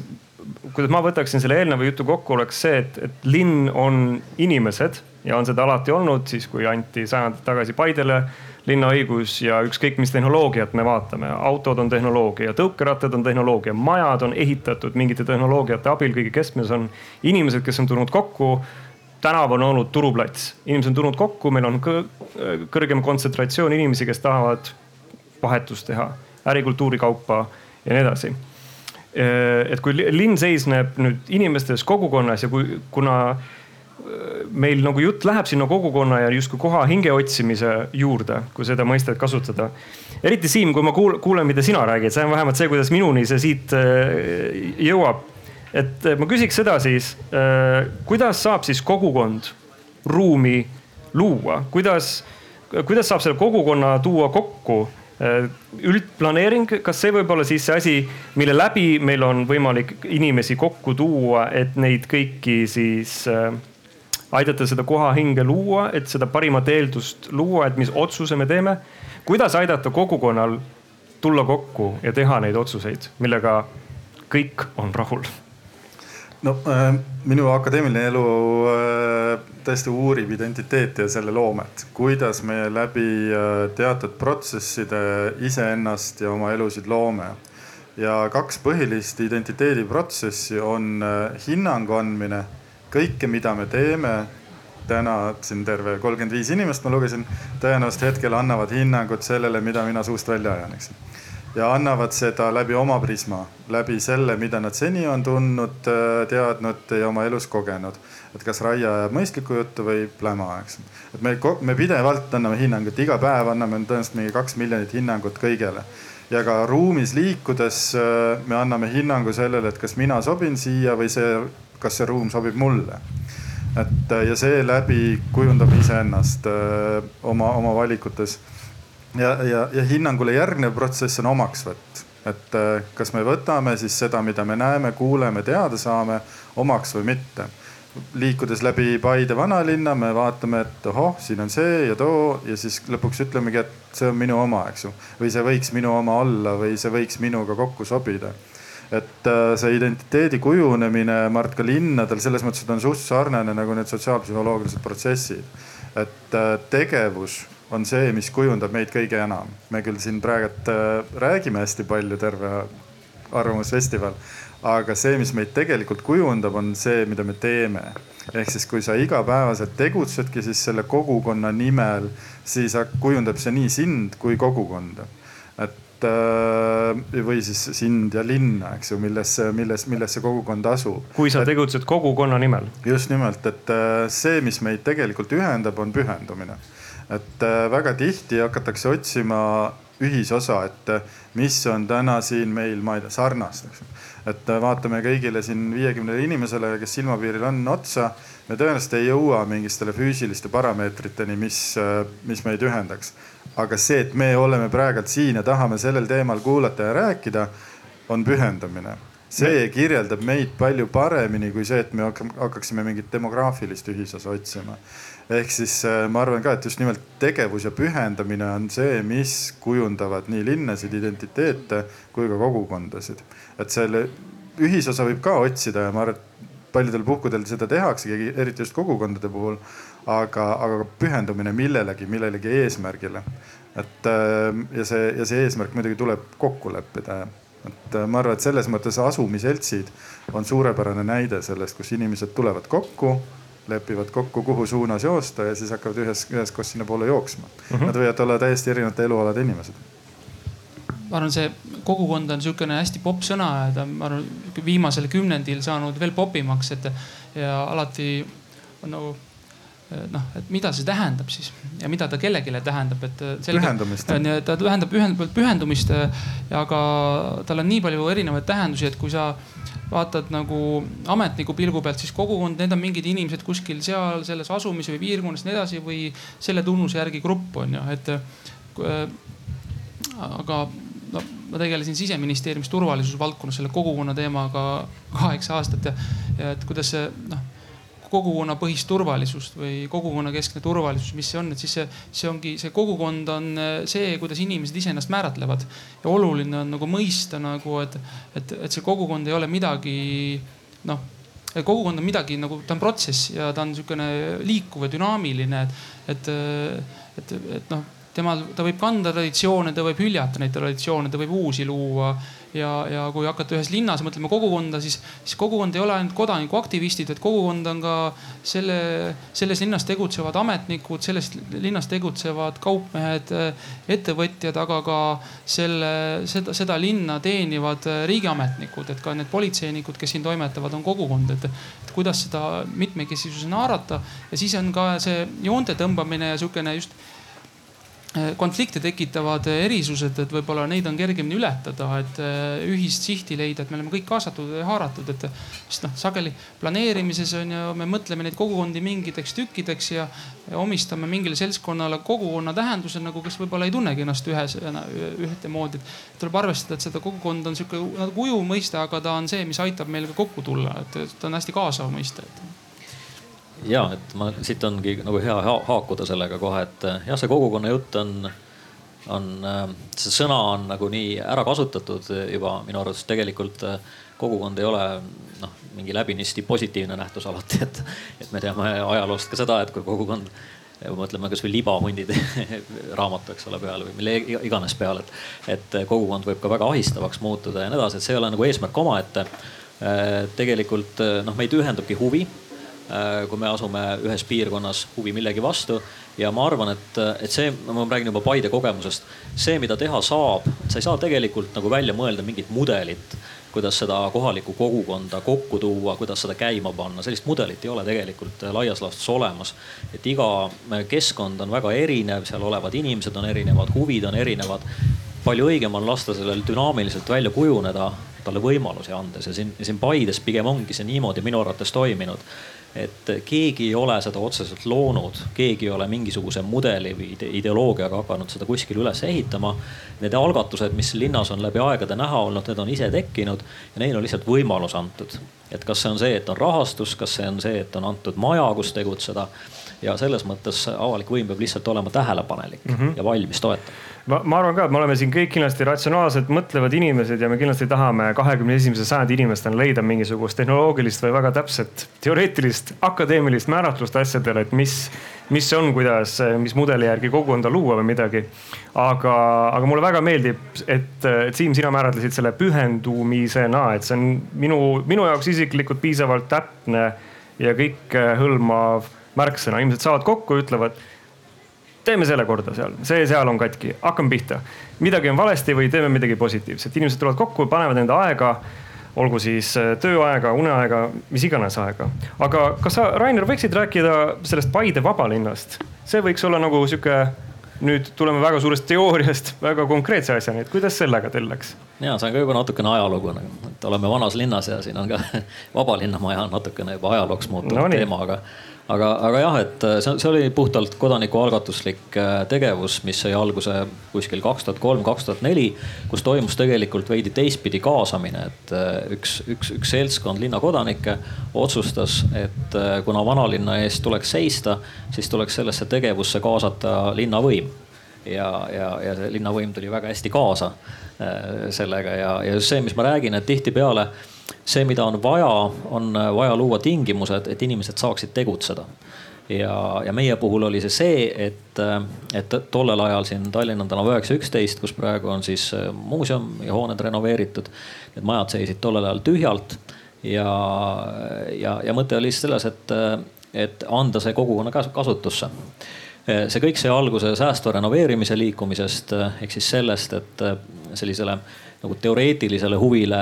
kuidas ma võtaksin selle eelneva jutu kokku, oleks see, et, et linn on inimesed ja on seda alati olnud, siis kui anti sajandid tagasi Paidele linnaõigus ja ükskõik mis tehnoloogiat me vaatame, autod on tehnoloogia, tõukerattad on tehnoloogia, majad on ehitatud mingite tehnoloogiate abil, kõige keskmes on inimesed, kes on tulnud kokku tänav on olnud turuplats, inimesed on tulnud kokku, meil on kõrgem kontsentratsioon inimesi, kes tahavad vahetust teha, ärikultuuri kaupa ja nii edasi. et kui linn seisneb nüüd inimestes, kogukonnas ja kui, kuna meil nagu jutt läheb sinna kogukonna ja justkui koha hinge otsimise juurde, kui seda mõistet kasutada. eriti Siim, kui ma kuulen, mida sina räägid, see on vähemalt see, kuidas minuni see siit jõuab. et ma küsiks seda siis, kuidas saab siis kogukond ruumi luua, kuidas, kuidas saab selle kogukonna tuua kokku Äh, üldplaneering, kas see võib olla siis see asi, mille läbi meil on võimalik inimesi kokku tuua, et neid kõiki siis äh, aidata seda koha hinge luua, et seda parimat eeldust luua, et mis otsuse me teeme. kuidas aidata kogukonnal tulla kokku ja teha neid otsuseid, millega kõik on rahul no äh, minu akadeemiline elu äh, tõesti uurib identiteeti ja selle loomet, kuidas me läbi äh, teatud protsesside iseennast ja oma elusid loome. ja kaks põhilist identiteediprotsessi on hinnangu andmine, kõike, mida me teeme. täna siin terve kolmkümmend viis inimest ma lugesin, tõenäoliselt hetkel annavad hinnangut sellele, mida mina suust välja ajan, eks ja annavad seda läbi oma prisma, läbi selle, mida nad seni on tundnud, teadnud ja oma elus kogenud. et kas Raia ajab mõistlikku juttu või pläma, eks. et me, me pidevalt anname hinnangut, iga päev anname tõenäoliselt mingi kaks miljonit hinnangut kõigele. ja ka ruumis liikudes me anname hinnangu sellele, et kas mina sobin siia või see, kas see ruum sobib mulle et ja seeläbi kujundame iseennast äh, oma, oma valikutes ja, ja, ja hinnangule järgnev protsess on omaksvõtt. et äh, kas me võtame siis seda, mida me näeme, kuuleme, teada saame omaks või mitte. liikudes läbi Paide vanalinna, me vaatame, et ohoh, siin on see ja too ja siis lõpuks ütlemegi, et see on minu oma, eks ju. või see võiks minu oma olla või see võiks minuga kokku sobida et äh, see identiteedi kujunemine Mart ka linnadel selles mõttes, et on suht sarnane nagu need sotsiaalpsühholoogilised protsessid. et äh, tegevus on see, mis kujundab meid kõige enam. me küll siin praegult äh, räägime hästi palju, terve Arvamusfestival, aga see, mis meid tegelikult kujundab, on see, mida me teeme. ehk siis, kui sa igapäevaselt tegutsedki siis selle kogukonna nimel, siis kujundab see nii sind kui kogukonda. et või siis sind ja linna, eks ju, milles, milles, milles see kogukond asub. kui sa tegutsed kogukonna nimel. just nimelt, et äh, see, mis meid tegelikult ühendab, on pühendumine et äh, väga tihti hakatakse otsima ühisosa, et äh, mis on täna siin meil, ma ei tea, sarnast, eks. et äh, vaatame kõigile siin viiekümnele inimesele, kes silmapiiril on otsa. Me tõenäoliselt ei jõua mingistele füüsiliste parameetriteni, mis, mis meid ühendaks. aga see, et me oleme praegult siin ja tahame sellel teemal kuulata ja rääkida, on pühendumine see kirjeldab meid palju paremini kui see, et me hakkaksime mingit demograafilist ühisosa otsima ehk siis äh, ma arvan ka, et just nimelt tegevus ja pühendamine on see, mis kujundavad nii linnasid, identiteete kui ka kogukondasid. et selle ühisosa võib ka otsida ja ma arvan, et paljudel puhkudel seda tehaksegi, eriti just kogukondade puhul. aga, aga pühendumine millelegi, millelegi eesmärgile. et äh, ja see, ja see eesmärk muidugi tuleb kokku leppida et äh, ma arvan, et selles mõttes asumiseltsid on suurepärane näide sellest, kus inimesed tulevad kokku lepivad kokku, kuhu suunas joosta ja siis hakkavad ühes, üheskoos sinnapoole jooksma mm. -hmm. Nad võivad olla täiesti erinevate elualade inimesed. Ma arvan, see kogukond on niisugune hästi popp sõna ja ta, ma arvan, viimasel kümnendil saanud veel popimaks, et ja alati on nagu noh, et mida see tähendab siis ja mida ta kellelegi tähendab, et. pühendumist. ta tähendab ühelt poolt pühendumist, aga tal on nii palju erinevaid tähendusi, et kui sa vaatad nagu ametniku pilgu pealt, siis kogukond, need on mingid inimesed kuskil seal selles asumis või piirkonnas ja nii edasi või selle tunnuse järgi grupp on ju, et äh,. aga no ma tegelesin siseministeeriumis turvalisusvaldkonnas selle kogukonna teemaga kaheksa aastat ja, ja et kuidas see noh kogukonnapõhist turvalisust või kogukonnakeskne turvalisus, mis see on, et siis see, see ongi, see kogukond on äh, see, kuidas inimesed iseennast määratlevad. ja oluline on nagu mõista nagu, et, et, et see kogukond ei ole midagi noh kogukond on midagi nagu, ta on protsess ja ta on niisugune liikuv ja dünaamiline, et, et, et, et noh temal, ta võib kanda traditsioone, ta võib hüljata neid traditsioone, ta võib uusi luua. Ja, ja kui hakata ühes linnas mõtlema kogukonda, siis, siis kogukond ei ole ainult kodanikuaktivistid, et kogukond on ka selle, selles linnas tegutsevad ametnikud, selles linnas tegutsevad kaupmehed, ettevõtjad, aga ka selle, seda, seda linna teenivad riigiametnikud, et ka need politseinikud, kes siin toimetavad, on kogukond, et, et kuidas seda mitmekesisusena haarata. ja siis on ka see joonte tõmbamine ja sihukene just konflikte tekitavad erisused, et võib-olla neid on kergemini ületada, et äh, ühist sihti leida, et me oleme kõik kaasatud ja haaratud, et sest noh, sageli planeerimises on ju, me mõtleme neid kogukondi mingiteks tükkideks ja, ja omistame mingile seltskonnale kogukonna tähenduse nagu, kes võib-olla ei tunnegi ennast ühes, ühtemoodi. tuleb arvestada, et seda kogukonda on sihuke nagu ujuv mõiste, aga ta on see, mis aitab meil ka kokku tulla, et ta on hästi kaasav mõiste ja et ma siit ongi nagu hea haakuda sellega kohe, et eh, jah, see kogukonna jutt on, on, eh, see sõna on nagu nii ära kasutatud juba minu arvates tegelikult eh, kogukond ei ole noh, mingi läbinisti positiivne nähtus alati, et, et me teame ajaloost ka seda, et kui kogukond mõtleme kasvõi libahundide raamatu, eks ole, peale või mille iganes peale, et, et kogukond võib ka väga ahistavaks muutuda ja nii edasi, et see ei ole nagu eesmärk omaette. tegelikult noh, meid ühendabki huvi kui me asume ühes piirkonnas huvi millegi vastu. ja ma arvan, et, et see, ma räägin juba Paide kogemusest, see, mida teha saab, sa ei saa tegelikult nagu välja mõelda mingit mudelit kuidas seda kohalikku kogukonda kokku tuua, kuidas seda käima panna, sellist mudelit ei ole tegelikult laias laastus olemas. et iga keskkond on väga erinev, seal olevad inimesed on erinevad, huvid on erinevad. palju õigem on lasta sellel dünaamiliselt välja kujuneda, talle võimalusi andes ja siin, siin Paides pigem ongi see niimoodi minu arvates toiminud et keegi ei ole seda otseselt loonud, keegi ei ole mingisuguse mudeli või ideoloogiaga hakanud seda kuskil üles ehitama. Need algatused, mis linnas on läbi aegade näha olnud, need on ise tekkinud ja neile on lihtsalt võimalus antud. et kas see on see, et on rahastus, kas see on see, et on antud maja, kus tegutseda ja selles mõttes avalik võim peab lihtsalt olema tähelepanelik mm -hmm. ja valmis toetama ma, ma arvan ka, et me oleme siin kõik kindlasti ratsionaalselt mõtlevad inimesed ja me kindlasti tahame kahekümne esimese sajandi inimestena leida mingisugust tehnoloogilist või väga täpset teoreetilist, akadeemilist määratlust asjadele, et mis, mis see on, kuidas, mis mudeli järgi kogukonda luua või midagi. aga, aga mulle väga meeldib, et, et Siim, sina määratlesid selle pühendumisena, et see on minu, minu jaoks isiklikult piisavalt täpne ja kõikehõlmav märksõna, inimesed saavad kokku, ütlevad teeme selle korda seal, see seal on katki, hakkame pihta. midagi on valesti või teeme midagi positiivset, inimesed tulevad kokku, panevad enda aega, olgu siis äh, tööaega, uneaega, mis iganes aega. aga kas sa, Rainer, võiksid rääkida sellest Paide vabalinnast? see võiks olla nagu sihuke, nüüd tuleme väga suurest teooriast väga konkreetse asjani, et kuidas sellega teil läks? ja see on ka juba natukene ajalugu nagu, et oleme vanas linnas ja siin on ka vabalinnamaja on natukene juba ajalooks muutunud no, teema, aga aga, aga jah, et äh, see, see oli puhtalt kodanikualgatuslik äh, tegevus, mis sai alguse kuskil kaks tuhat kolm, kaks tuhat neli, kus toimus tegelikult veidi teistpidi kaasamine, et äh, üks, üks, üks seltskond linnakodanikke otsustas, et kuna vanalinna eest tuleks seista, siis tuleks sellesse tegevusse kaasata linnavõim. Ja, ja, ja see linnavõim tuli väga hästi kaasa sellega ja, ja just see, mis ma räägin, et tihtipeale see, mida on vaja, on vaja luua tingimused, et inimesed saaksid tegutseda. ja, ja meie puhul oli see see, et, et tollel ajal siin Tallinna tänav üheksa üksteist, kus praegu on siis muuseum ja hooned renoveeritud. Need majad seisid tollel ajal tühjalt ja, ja, ja mõte oli selles, et, et anda see kogukonna kasutusse see kõik sai alguse säästva renoveerimise liikumisest ehk siis sellest, et sellisele nagu teoreetilisele huvile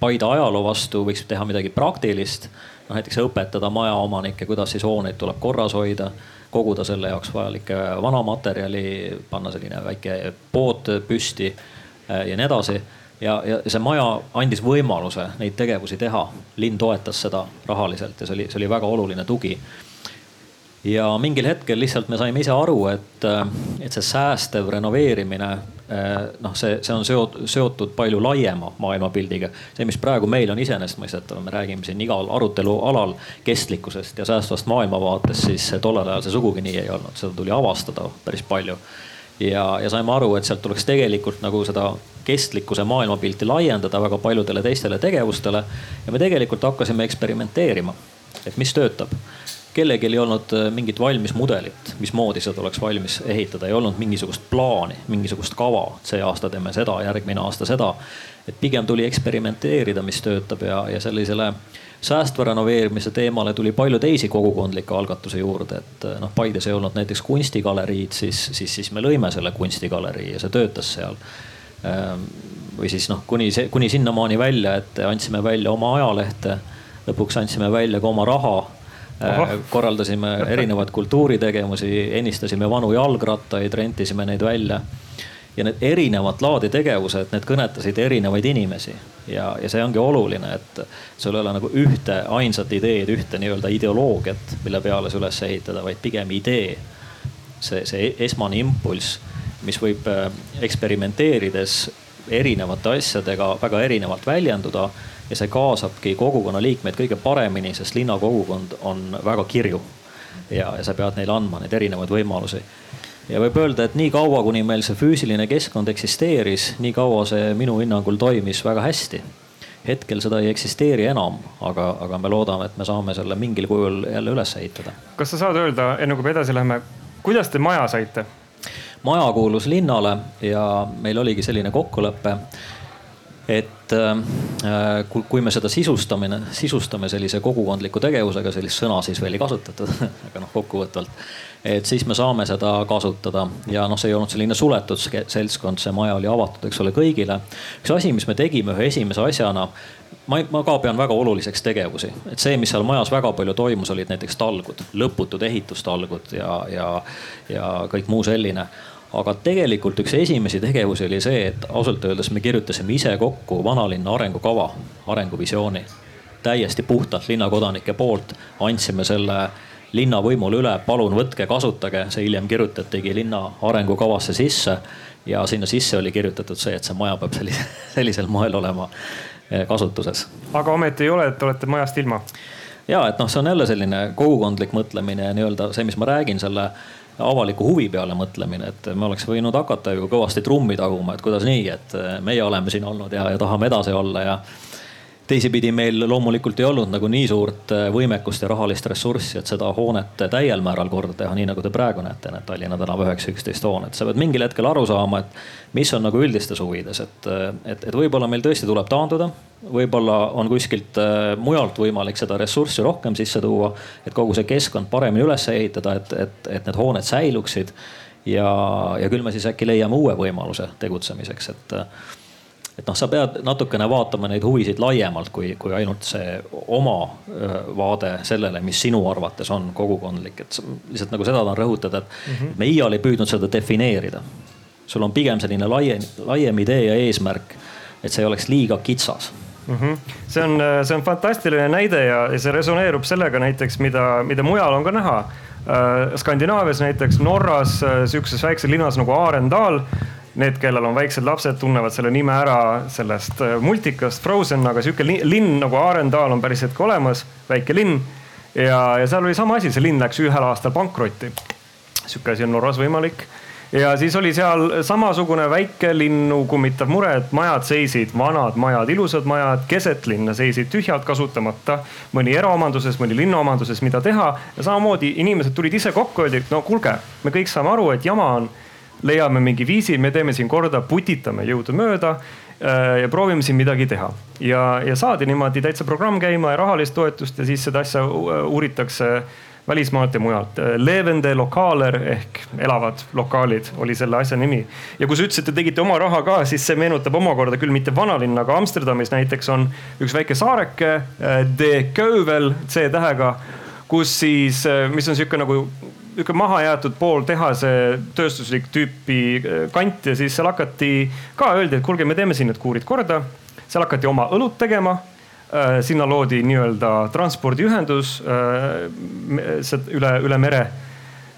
Paide ajaloo vastu võiks teha midagi praktilist. noh näiteks õpetada majaomanikke, kuidas siis hooneid tuleb korras hoida, koguda selle jaoks vajalikke vanamaterjali, panna selline väike pood püsti äh, ja nii edasi ja, ja see maja andis võimaluse neid tegevusi teha. linn toetas seda rahaliselt ja see oli, see oli väga oluline tugi. Ja mingil hetkel lihtsalt me saime ise aru, et, äh, et see säästev renoveerimine Äh, noh, see, see on seotud, palju laiema maailmapildiga. see, mis praegu meil on iseenesestmõistetav, me räägime siin igal arutelualal kestlikkusest ja säästvast maailmavaatest, siis tollel ajal see sugugi nii ei olnud, seda tuli avastada päris palju. ja, ja saime aru, et sealt tuleks tegelikult nagu seda kestlikkuse maailmapilti laiendada väga paljudele teistele tegevustele. ja me tegelikult hakkasime eksperimenteerima, et mis töötab kellelgi ei olnud äh, mingit valmis mudelit, mismoodi seda oleks valmis ehitada, ei olnud mingisugust plaani, mingisugust kava, see aasta teeme seda, järgmine aasta seda. et pigem tuli eksperimenteerida, mis töötab ja, ja sellisele säästva renoveerimise teemale tuli palju teisi kogukondlikke algatusi juurde, et äh, noh, Paides ei olnud näiteks kunstigaleriid, siis, siis, siis me lõime selle kunstigalerii ja see töötas seal ähm, või siis noh, kuni see, kuni sinnamaani välja, et andsime välja oma ajalehte. lõpuks andsime välja ka oma raha. Aha. korraldasime erinevaid kultuuritegevusi, ennistasime vanu jalgrattaid, rentisime neid välja. ja need erinevat laadi tegevused, need kõnetasid erinevaid inimesi ja, ja see ongi oluline, et sul ei ole nagu ühte ainsat ideed, ühte nii-öelda ideoloogiat, mille peale see üles ehitada, vaid pigem idee. see, see esmane impulss, mis võib äh, eksperimenteerides erinevate asjadega väga erinevalt väljenduda ja see kaasabki kogukonna liikmeid kõige paremini, sest linnakogukond on väga kirju. ja, ja sa pead neile andma neid erinevaid võimalusi. ja võib öelda, et nii kaua, kuni meil see füüsiline keskkond eksisteeris, nii kaua see minu hinnangul toimis väga hästi. hetkel seda ei eksisteeri enam, aga, aga me loodame, et me saame selle mingil kujul jälle üles ehitada. kas sa saad öelda, enne kui me edasi läheme, kuidas te maja saite? maja kuulus linnale ja meil oligi selline kokkulepe, et äh, kui me seda sisustamine, sisustame sellise kogukondliku tegevusega, sellist sõna siis veel ei kasutatud aga noh, kokkuvõtvalt. et siis me saame seda kasutada ja noh, see ei olnud selline suletud seltskond, see maja oli avatud, eks ole, kõigile. üks asi, mis me tegime ühe esimese asjana, ma, ma ka pean väga oluliseks tegevusi, et see, mis seal majas väga palju toimus, olid näiteks talgud, lõputud ehitustalgud ja, ja, ja kõik muu selline aga tegelikult üks esimesi tegevusi oli see, et ausalt öeldes me kirjutasime ise kokku vanalinna arengukava, arenguvisiooni. täiesti puhtalt linnakodanike poolt andsime selle linnavõimule üle, palun võtke, kasutage, see hiljem kirjutatigi linna arengukavasse sisse. ja sinna sisse oli kirjutatud see, et see maja peab sellise, sellisel moel olema eh, kasutuses. aga ometi ei ole, et olete majast ilma? ja et noh, see on jälle selline kogukondlik mõtlemine ja nii-öelda see, mis ma räägin selle avaliku huvi peale mõtlemine, et me oleks võinud hakata ju kõvasti trummi taguma, et kuidas nii, et meie oleme siin olnud ja, ja tahame edasi olla ja teisipidi meil loomulikult ei olnud nagu nii suurt äh, võimekust ja rahalist ressurssi, et seda hoonet täiel määral korda teha, nii nagu te praegu näete, need Tallinna tänava üheksa, üksteist hoonet. sa pead mingil hetkel aru saama, et mis on nagu üldistes huvides, et, äh, et, et võib-olla meil tõesti tuleb taanduda. võib-olla on kuskilt äh, mujalt võimalik seda ressurssi rohkem sisse tuua, et kogu see keskkond paremini üles ehitada, et, et, et need hooned säiluksid. ja, ja küll me siis äkki leiame uue võimaluse tegutsemiseks, et et noh, sa pead natukene vaatama neid huvisid laiemalt kui, kui ainult see oma vaade sellele, mis sinu arvates on kogukondlik, et lihtsalt nagu seda tahan rõhutada, et mm -hmm. me iial ei püüdnud seda defineerida. sul on pigem selline laiem, laiem idee ja eesmärk, et see ei oleks liiga kitsas mm. -hmm. see on, see on fantastiline näide ja, ja see resoneerub sellega näiteks, mida, mida mujal on ka näha Skandinaavias näiteks Norras, sihukeses väikses linnas nagu Arendal need, kellel on väiksed lapsed, tunnevad selle nime ära sellest äh, multikast Frozen, aga sihuke linn nagu Arendal on päriselt ka olemas, väike linn. ja, ja seal oli sama asi, see linn läks ühel aastal pankrotti. sihuke asi on Norras võimalik ja siis oli seal samasugune väike linnu kummitav mure, et majad seisid, vanad majad, ilusad majad keset linna seisid tühjalt kasutamata. mõni eraomanduses, mõni linnaomanduses, mida teha ja samamoodi inimesed tulid ise kokku, öeldi, no kuulge, me kõik saame aru, et jama on leiame mingi viisi, me teeme siin korda, putitame jõudumööda äh, ja proovime siin midagi teha. ja, ja saadi niimoodi täitsa programm käima ja rahalist toetust ja siis seda asja uuritakse välismaalt ja mujalt. Levende lokaaler ehk elavad lokaalid oli selle asja nimi. ja kui sa ütlesid, et tegite oma raha ka, siis see meenutab omakorda küll mitte vanalinna, aga Amsterdamis näiteks on üks väike saareke, äh, De Keuvel C-tähega, kus siis, äh, mis on sihuke nagu nihuke mahajäetud pooltehase tööstuslik tüüpi äh, kant ja siis seal hakati ka öeldi, et kuulge, me teeme siin need kuurid korda. seal hakati oma õlut tegema. Äh, sinna loodi nii-öelda transpordiühendus äh, üle, üle mere,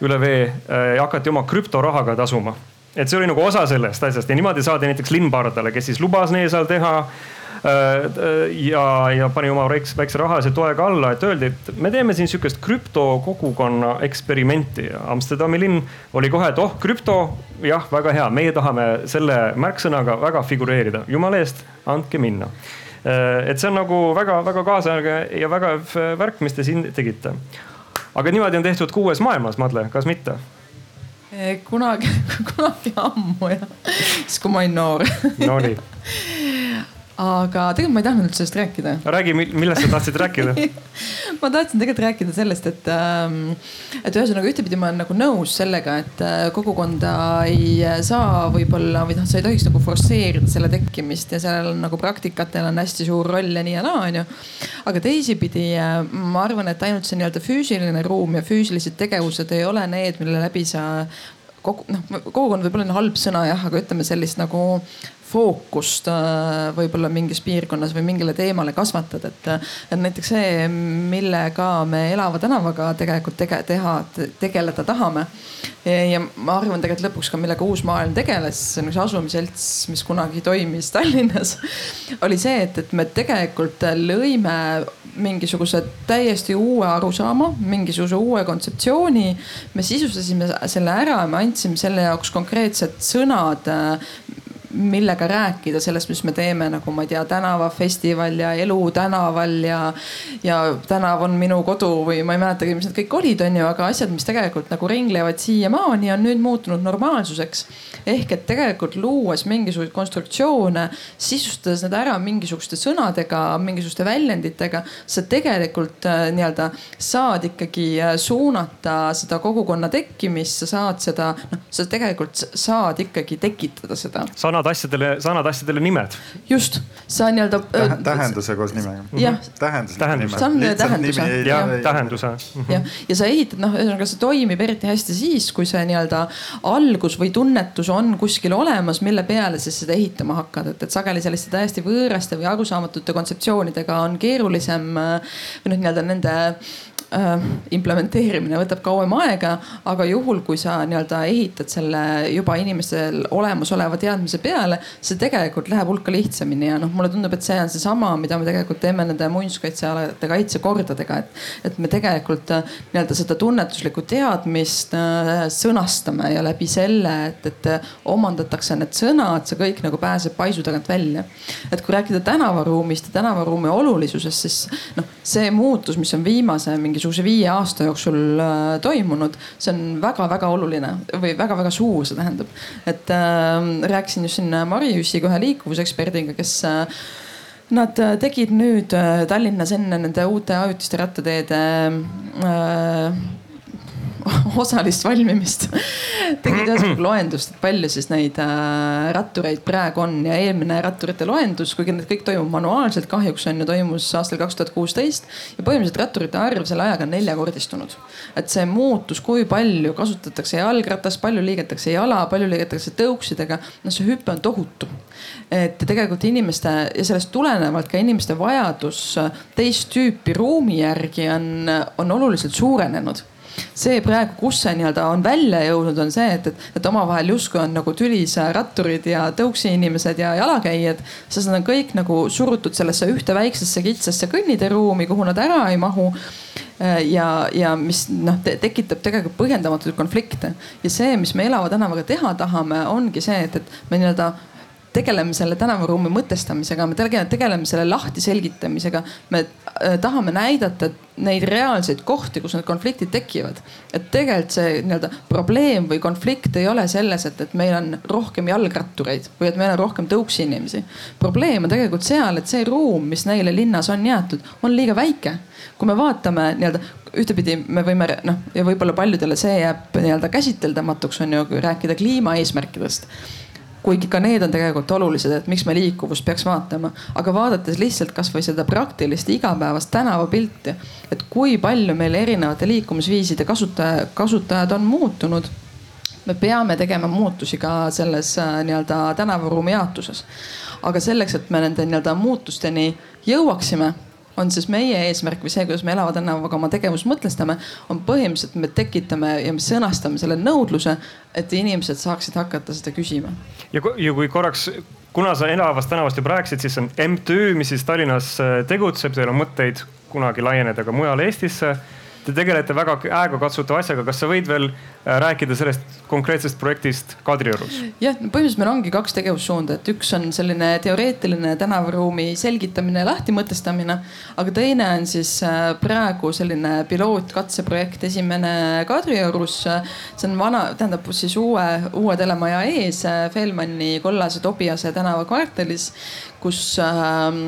üle vee ja hakati oma krüptorahaga tasuma. et see oli nagu osa sellest asjast ja niimoodi saadi näiteks linn pardale, kes siis lubas neil seal teha ja, ja pani oma väikse, väikse rahalise toega alla, et öeldi, et me teeme siin sihukest krüptokogukonna eksperimenti ja Amsterdami linn oli kohe, et oh krüpto, jah, väga hea, meie tahame selle märksõnaga väga figureerida, jumala eest, andke minna. et see on nagu väga-väga kaasaegne ja väga värk, mis te siin tegite aga niimoodi on tehtud ka uues maailmas, Madle, kas mitte? kunagi, kunagi ammu jah, siis kui ma olin noor. Nonii aga tegelikult ma ei tahtnud üldse sellest rääkida. räägi, millest sa tahtsid rääkida ma tahtsin tegelikult rääkida sellest, et, ähm, et ühesõnaga ühtepidi ma olen nagu nõus sellega, et äh, kogukonda ei saa võib-olla või noh, sa ei tohiks nagu forsseerida selle tekkimist ja sellel on nagu praktikatel on hästi suur roll ja nii ja naa, onju. aga teisipidi äh, ma arvan, et ainult see nii-öelda füüsiline ruum ja füüsilised tegevused ei ole need, mille läbi sa kogu noh, kogukond võib-olla on halb sõna jah, aga ütleme sellist nagu fookust äh, võib-olla mingis piirkonnas või mingile teemale kasvatada, et, et näiteks see, millega me elava tänavaga tegelikult tege, teha, tegeleda tahame. ja ma arvan tegelikult lõpuks ka, millega Uus Maailm tegeles, see on üks asumiselts, mis kunagi toimis Tallinnas, oli see, et, et me tegelikult lõime mingisuguse täiesti uue arusaama, mingisuguse uue kontseptsiooni. me sisustasime selle ära, me andsime selle jaoks konkreetsed sõnad millega rääkida sellest, mis me teeme, nagu ma ei tea, tänavafestival ja elu tänaval ja, ja tänav on minu kodu või ma ei mäletagi, mis need kõik olid, onju, aga asjad, mis tegelikult nagu ringlevad siiamaani, on nüüd muutunud normaalsuseks. ehk et tegelikult luues mingisuguseid konstruktsioone, sisustades need ära mingisuguste sõnadega, mingisuguste väljenditega, sa tegelikult äh, nii-öelda saad ikkagi äh, suunata seda kogukonna tekkimist, sa saad seda, noh, sa tegelikult saad ikkagi tekitada seda. sa annad asjadele, sa annad asjadele nimed. just, sa nii-öelda Täh,. tähenduse koos nimega. jah. tähendus. see on tähenduse. jah, tähenduse. jah, ja sa ehitad, noh, ühesõnaga see toimib eriti hästi siis, kui see nii-öelda algus või tunnetus on kuskil olemas, mille peale sa seda ehitama hakkad, et, et sageli selliste täiesti võõraste või arusaamatute kontseptsioonidega on keerulisem või noh, nii-öelda nende äh, implementeerimine võtab kauem aega, aga juhul, kui sa nii-öelda ehitad selle juba inimestel olemasoleva teadmise peale, see tegelikult läheb hulka lihtsamini ja noh, mulle tundub, et see on seesama, mida me tegelikult teeme nende muinsuskaitsealade kaitsekordadega, et, et me tegelikult äh, nii-öelda seda tunnetuslikku teadmist äh, sõnastame ja läbi selle, et, et omandatakse need sõnad, see kõik nagu pääseb paisu tagant välja. et kui rääkida tänavaruumist ja tänavaruumi olulisusest, siis noh, see muutus, mis on viimase mingi mingisuguse viie aasta jooksul äh, toimunud, see on väga-väga oluline või väga-väga suur, see tähendab. et äh, rääkisin just siin Mari Jüssiga, ühe liikuvuseksperdiga, kes äh, Nad tegid nüüd äh, Tallinnas enne nende uute ajutiste rattateede äh, osalist valmimist tegid ühesõnaga loendust, et palju siis neid äh, rattureid praegu on ja eelmine ratturite loendus, kuigi need kõik toimub manuaalselt, kahjuks on ju, toimus aastal kaks tuhat kuusteist. ja põhimõtteliselt ratturite arv selle ajaga on neljakordistunud. et see muutus, kui palju kasutatakse jalgratast, palju liigetakse jala, palju liigetakse tõuksidega, no see hüpe on tohutu. et tegelikult inimeste ja sellest tulenevalt ka inimeste vajadus teist tüüpi ruumi järgi on, on oluliselt suurenenud see praegu, kus see nii-öelda on välja jõudnud, on see, et, et, et omavahel justkui on nagu tülis ratturid ja tõuksi inimesed ja jalakäijad. sest nad on kõik nagu surutud sellesse ühte väiksesse kitsasse kõnniteeruumi, kuhu nad ära ei mahu ja, ja mis noh te, tekitab tegelikult põhjendamatuid konflikte ja see, mis me elava tänavaga teha tahame, ongi see, et, et me nii-öelda tegeleme selle tänavaruumi mõtestamisega, me tegeleme selle lahti selgitamisega. me äh, tahame näidata neid reaalseid kohti, kus need konfliktid tekivad. et tegelikult see nii-öelda probleem või konflikt ei ole selles, et, et meil on rohkem jalgrattureid või et meil on rohkem tõuksi inimesi. probleem on tegelikult seal, et see ruum, mis neile linnas on jäetud, on liiga väike. kui me vaatame nii-öelda ühtepidi me võime noh ja võib-olla paljudele see jääb nii-öelda käsiteldamatuks on ju, kui rääkida kliimaeesmärkidest kuigi ka need on tegelikult olulised, et miks me liikuvust peaks vaatama, aga vaadates lihtsalt kasvõi seda praktilist igapäevast tänavapilti, et kui palju meil erinevate liikumisviiside kasutaja, kasutajad on muutunud me peame tegema muutusi ka selles äh, nii-öelda tänavaruumi jaotuses. aga selleks, et me nende nii-öelda muutusteni jõuaksime on siis meie eesmärk või see, kuidas me elava tänavaga oma tegevust mõtestame, on põhimõtteliselt me tekitame ja me sõnastame selle nõudluse, et inimesed saaksid hakata seda küsima. ja kui korraks kuna sa elavast tänavast juba rääkisid, siis on MTÜ, mis siis Tallinnas äh, tegutseb, teil on mõtteid kunagi laieneda ka mujale Eestisse. Te tegelete väga käegakatsutava asjaga, kas sa võid veel äh, rääkida sellest konkreetsest projektist Kadriorus? jah, põhimõtteliselt meil ongi kaks tegevussuunda, et üks on selline teoreetiline tänavaruumi selgitamine ja lahtimõtestamine, aga teine on siis äh, praegu selline pilootkatseprojekt, esimene Kadriorus. see on vana, tähendab siis uue, uue telemaja ees Felmani kollase Tobiase tänava kvartalis kus äh,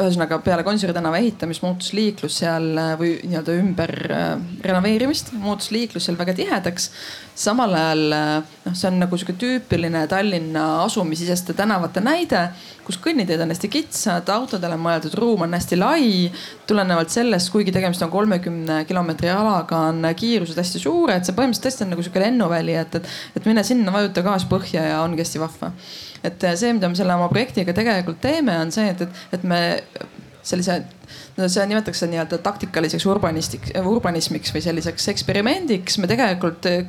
ühesõnaga peale Gonsiori tänava ehitamist muutus liiklus seal äh, või nii-öelda ümber äh, renoveerimist, muutus liiklus seal väga tihedaks. samal ajal äh, noh, see on nagu sihuke tüüpiline Tallinna asumisiseste tänavate näide, kus kõnniteed on hästi kitsad, autodele mõeldud ruum on hästi lai. tulenevalt sellest, kuigi tegemist on kolmekümne kilomeetri alaga, on kiirused hästi suured, see põhimõtteliselt tõesti on nagu sihuke lennuväli, et, et, et mine sinna, vajuta gaas põhja ja ongi hästi vahva et äh, see, mida me selle oma projektiga tegelikult teeme, on see, et, et, et me sellise no see nimetatakse nii-öelda taktikaliseks urbanistiks, urbanismiks või selliseks eksperimendiks. me tegelikult äh,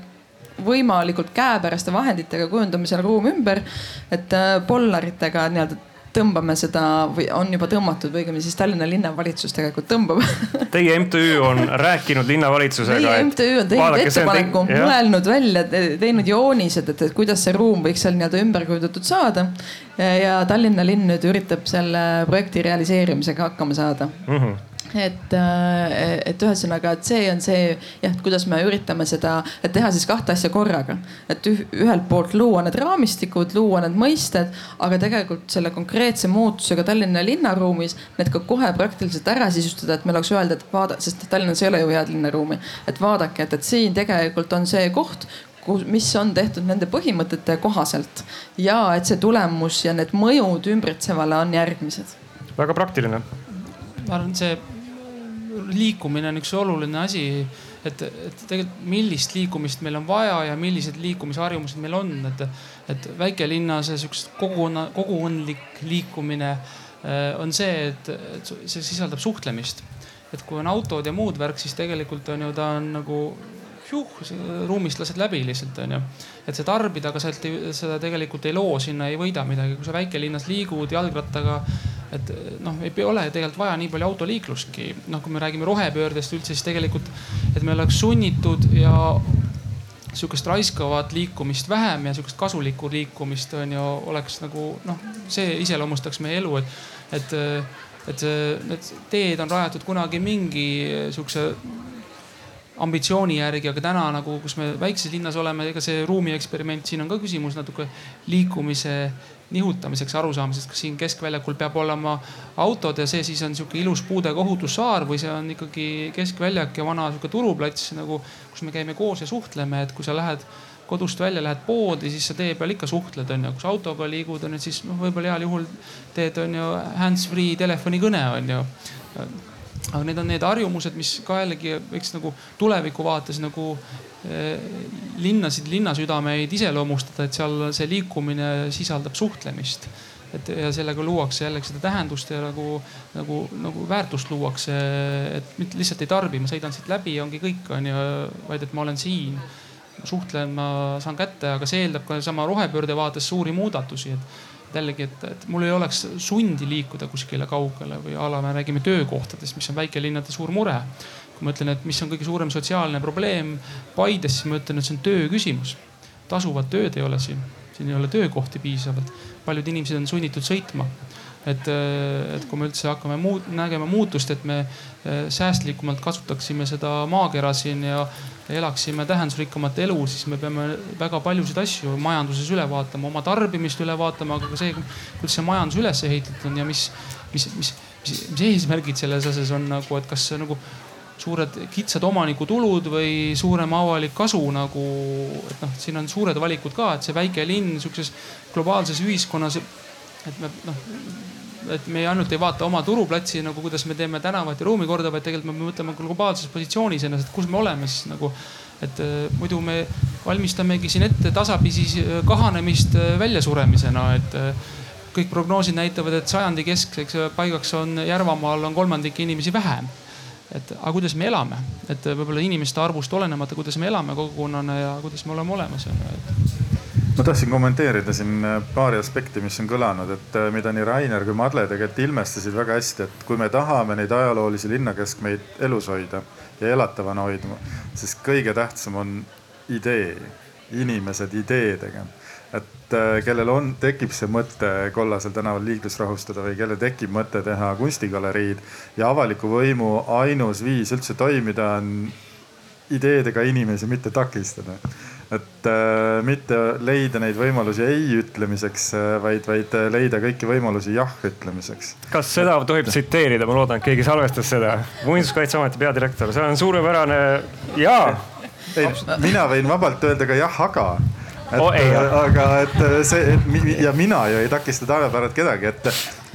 võimalikult käepäraste vahenditega kujundame selle ruumi ümber, et äh, pollaritega nii-öelda tõmbame seda või on juba tõmmatud või õigemini siis Tallinna linnavalitsus tegelikult tõmbab Teie MTÜ on rääkinud linnavalitsusega. meie MTÜ on teinud ettepaneku, mõelnud välja, teinud joonised, et, et kuidas see ruum võiks seal nii-öelda ümber kujundatud saada. ja Tallinna linn nüüd üritab selle projekti realiseerimisega hakkama saada mm. -hmm et, äh, et ühesõnaga, et see on see jah, kuidas me üritame seda, et teha siis kahte asja korraga. et ühelt poolt luua need raamistikud, luua need mõisted, aga tegelikult selle konkreetse muutusega Tallinna linnaruumis need ka kohe praktiliselt ära sisustada, et meil oleks öelda, et vaada, sest Tallinnas ei ole ju head linnaruumi. et vaadake, et, et siin tegelikult on see koht, kus, mis on tehtud nende põhimõtete kohaselt ja et see tulemus ja need mõjud ümbritsevale on järgmised. väga praktiline. ma arvan, see liikumine on üks oluline asi. et, et tegelikult millist liikumist meil on vaja ja millised liikumisharjumused meil on, et, et väikelinnas sihukest kogukonna, kogukondlik liikumine äh, on see, et, et see sisaldab suhtlemist. et kui on autod ja muud värk, siis tegelikult on ju ta on nagu ruumist lased läbi lihtsalt onju. et see tarbida, aga sealt seda tegelikult ei loo, sinna ei võida midagi, kui sa väikelinnas liigud jalgrattaga et noh, ei ole tegelikult vaja nii palju autoliiklustki. noh, kui me räägime rohepöördest üldse, siis tegelikult, et me oleks sunnitud ja sihukest raiskavat liikumist vähem ja sihukest kasulikku liikumist on ju, oleks nagu noh, see iseloomustaks meie elu, et, et, et need teed on rajatud kunagi mingi sihukese ambitsiooni järgi, aga täna nagu, kus me väikses linnas oleme, ega see ruumi eksperiment, siin on ka küsimus natuke liikumise nihutamiseks, arusaamiseks, kas siin keskväljakul peab olema autod ja see siis on sihuke ilus puudega ohutussaar või see on ikkagi keskväljak ja vana sihuke turuplats nagu, kus me käime koos ja suhtleme, et kui sa lähed kodust välja, lähed poodi, siis sa tee peal ikka suhtled, onju. kui sa autoga liigud, onju, siis noh, võib-olla heal juhul teed, onju, hands-free telefonikõne, onju aga need on need harjumused, mis ka jällegi võiks nagu tuleviku vaates nagu eh, linnasid, linnasüdameid iseloomustada, et seal see liikumine sisaldab suhtlemist. et ja sellega luuakse jällegi seda tähendust ja nagu, nagu, nagu väärtust luuakse, et mitte lihtsalt ei tarbi, ma sõidan siit läbi ja ongi kõik, onju, vaid et ma olen siin. suhtlen, ma saan kätte, aga see eeldab ka sama rohepöörde vaates suuri muudatusi, et jällegi, et, et mul ei oleks sundi liikuda kuskile kaugele või a la me räägime töökohtadest, mis on väikelinnade suur mure. kui ma ütlen, et mis on kõige suurem sotsiaalne probleem Paides, siis ma ütlen, et see on töö küsimus. tasuvat tööd ei ole siin, siin ei ole töökohti piisavalt, paljud inimesed on sunnitud sõitma et, et kui me üldse hakkame muut, nägema muutust, et me eh, säästlikumalt kasutaksime seda maakera siin ja elaksime tähendusrikkamat elu, siis me peame väga paljusid asju majanduses üle vaatama, oma tarbimist üle vaatama, aga ka see, kuidas see majandus üles ehitatud on ja mis, mis, mis, mis, mis eesmärgid selles asjas on nagu, et kas nagu suured kitsad omanikutulud või suurem avalik kasu nagu, et noh, siin on suured valikud ka, et see väike linn sihukeses globaalses ühiskonnas, et me noh et me ainult ei vaata oma turuplatsi nagu, kuidas me teeme tänavat ja ruumi korda, vaid tegelikult me peame mõtlema globaalses positsioonis ennast, et kus me oleme siis nagu. et äh, muidu me valmistamegi siin ette tasapisi äh, kahanemist äh, väljasuremisena, et kõik prognoosid näitavad, et sajandi keskseks paigaks on Järvamaal on kolmandik inimesi vähem. et aga kuidas me elame, et võib-olla inimeste arvust olenemata, kuidas me elame kogukonnana ja kuidas me oleme olemas on ju, et ma tahtsin kommenteerida siin äh, paari aspekti, mis on kõlanud, et äh, mida nii Rainer kui Madle tegelikult ilmestasid väga hästi, et kui me tahame neid ajaloolisi linnakeskmeid elus hoida ja elatavana hoidma, siis kõige tähtsam on idee, inimesed ideedega et äh, kellel on, tekib see mõte Kollasel tänaval liiklust rahustada või kellel tekib mõte teha kunstigaleriid ja avaliku võimu ainus viis üldse toimida on ideedega inimesi mitte takistada. Et äh, mitte leida neid võimalusi ei ütlemiseks, äh, vaid, vaid leida kõiki võimalusi jah ütlemiseks. kas seda tohib tsiteerida, ma loodan, et keegi salvestas seda. muinsuskaitseameti peadirektor, see on suurepärane jaa. ei, mina võin vabalt öelda ka jah, aga et oh, äh, aga et äh, see et, ja mina ju ei takista tavapärast kedagi, et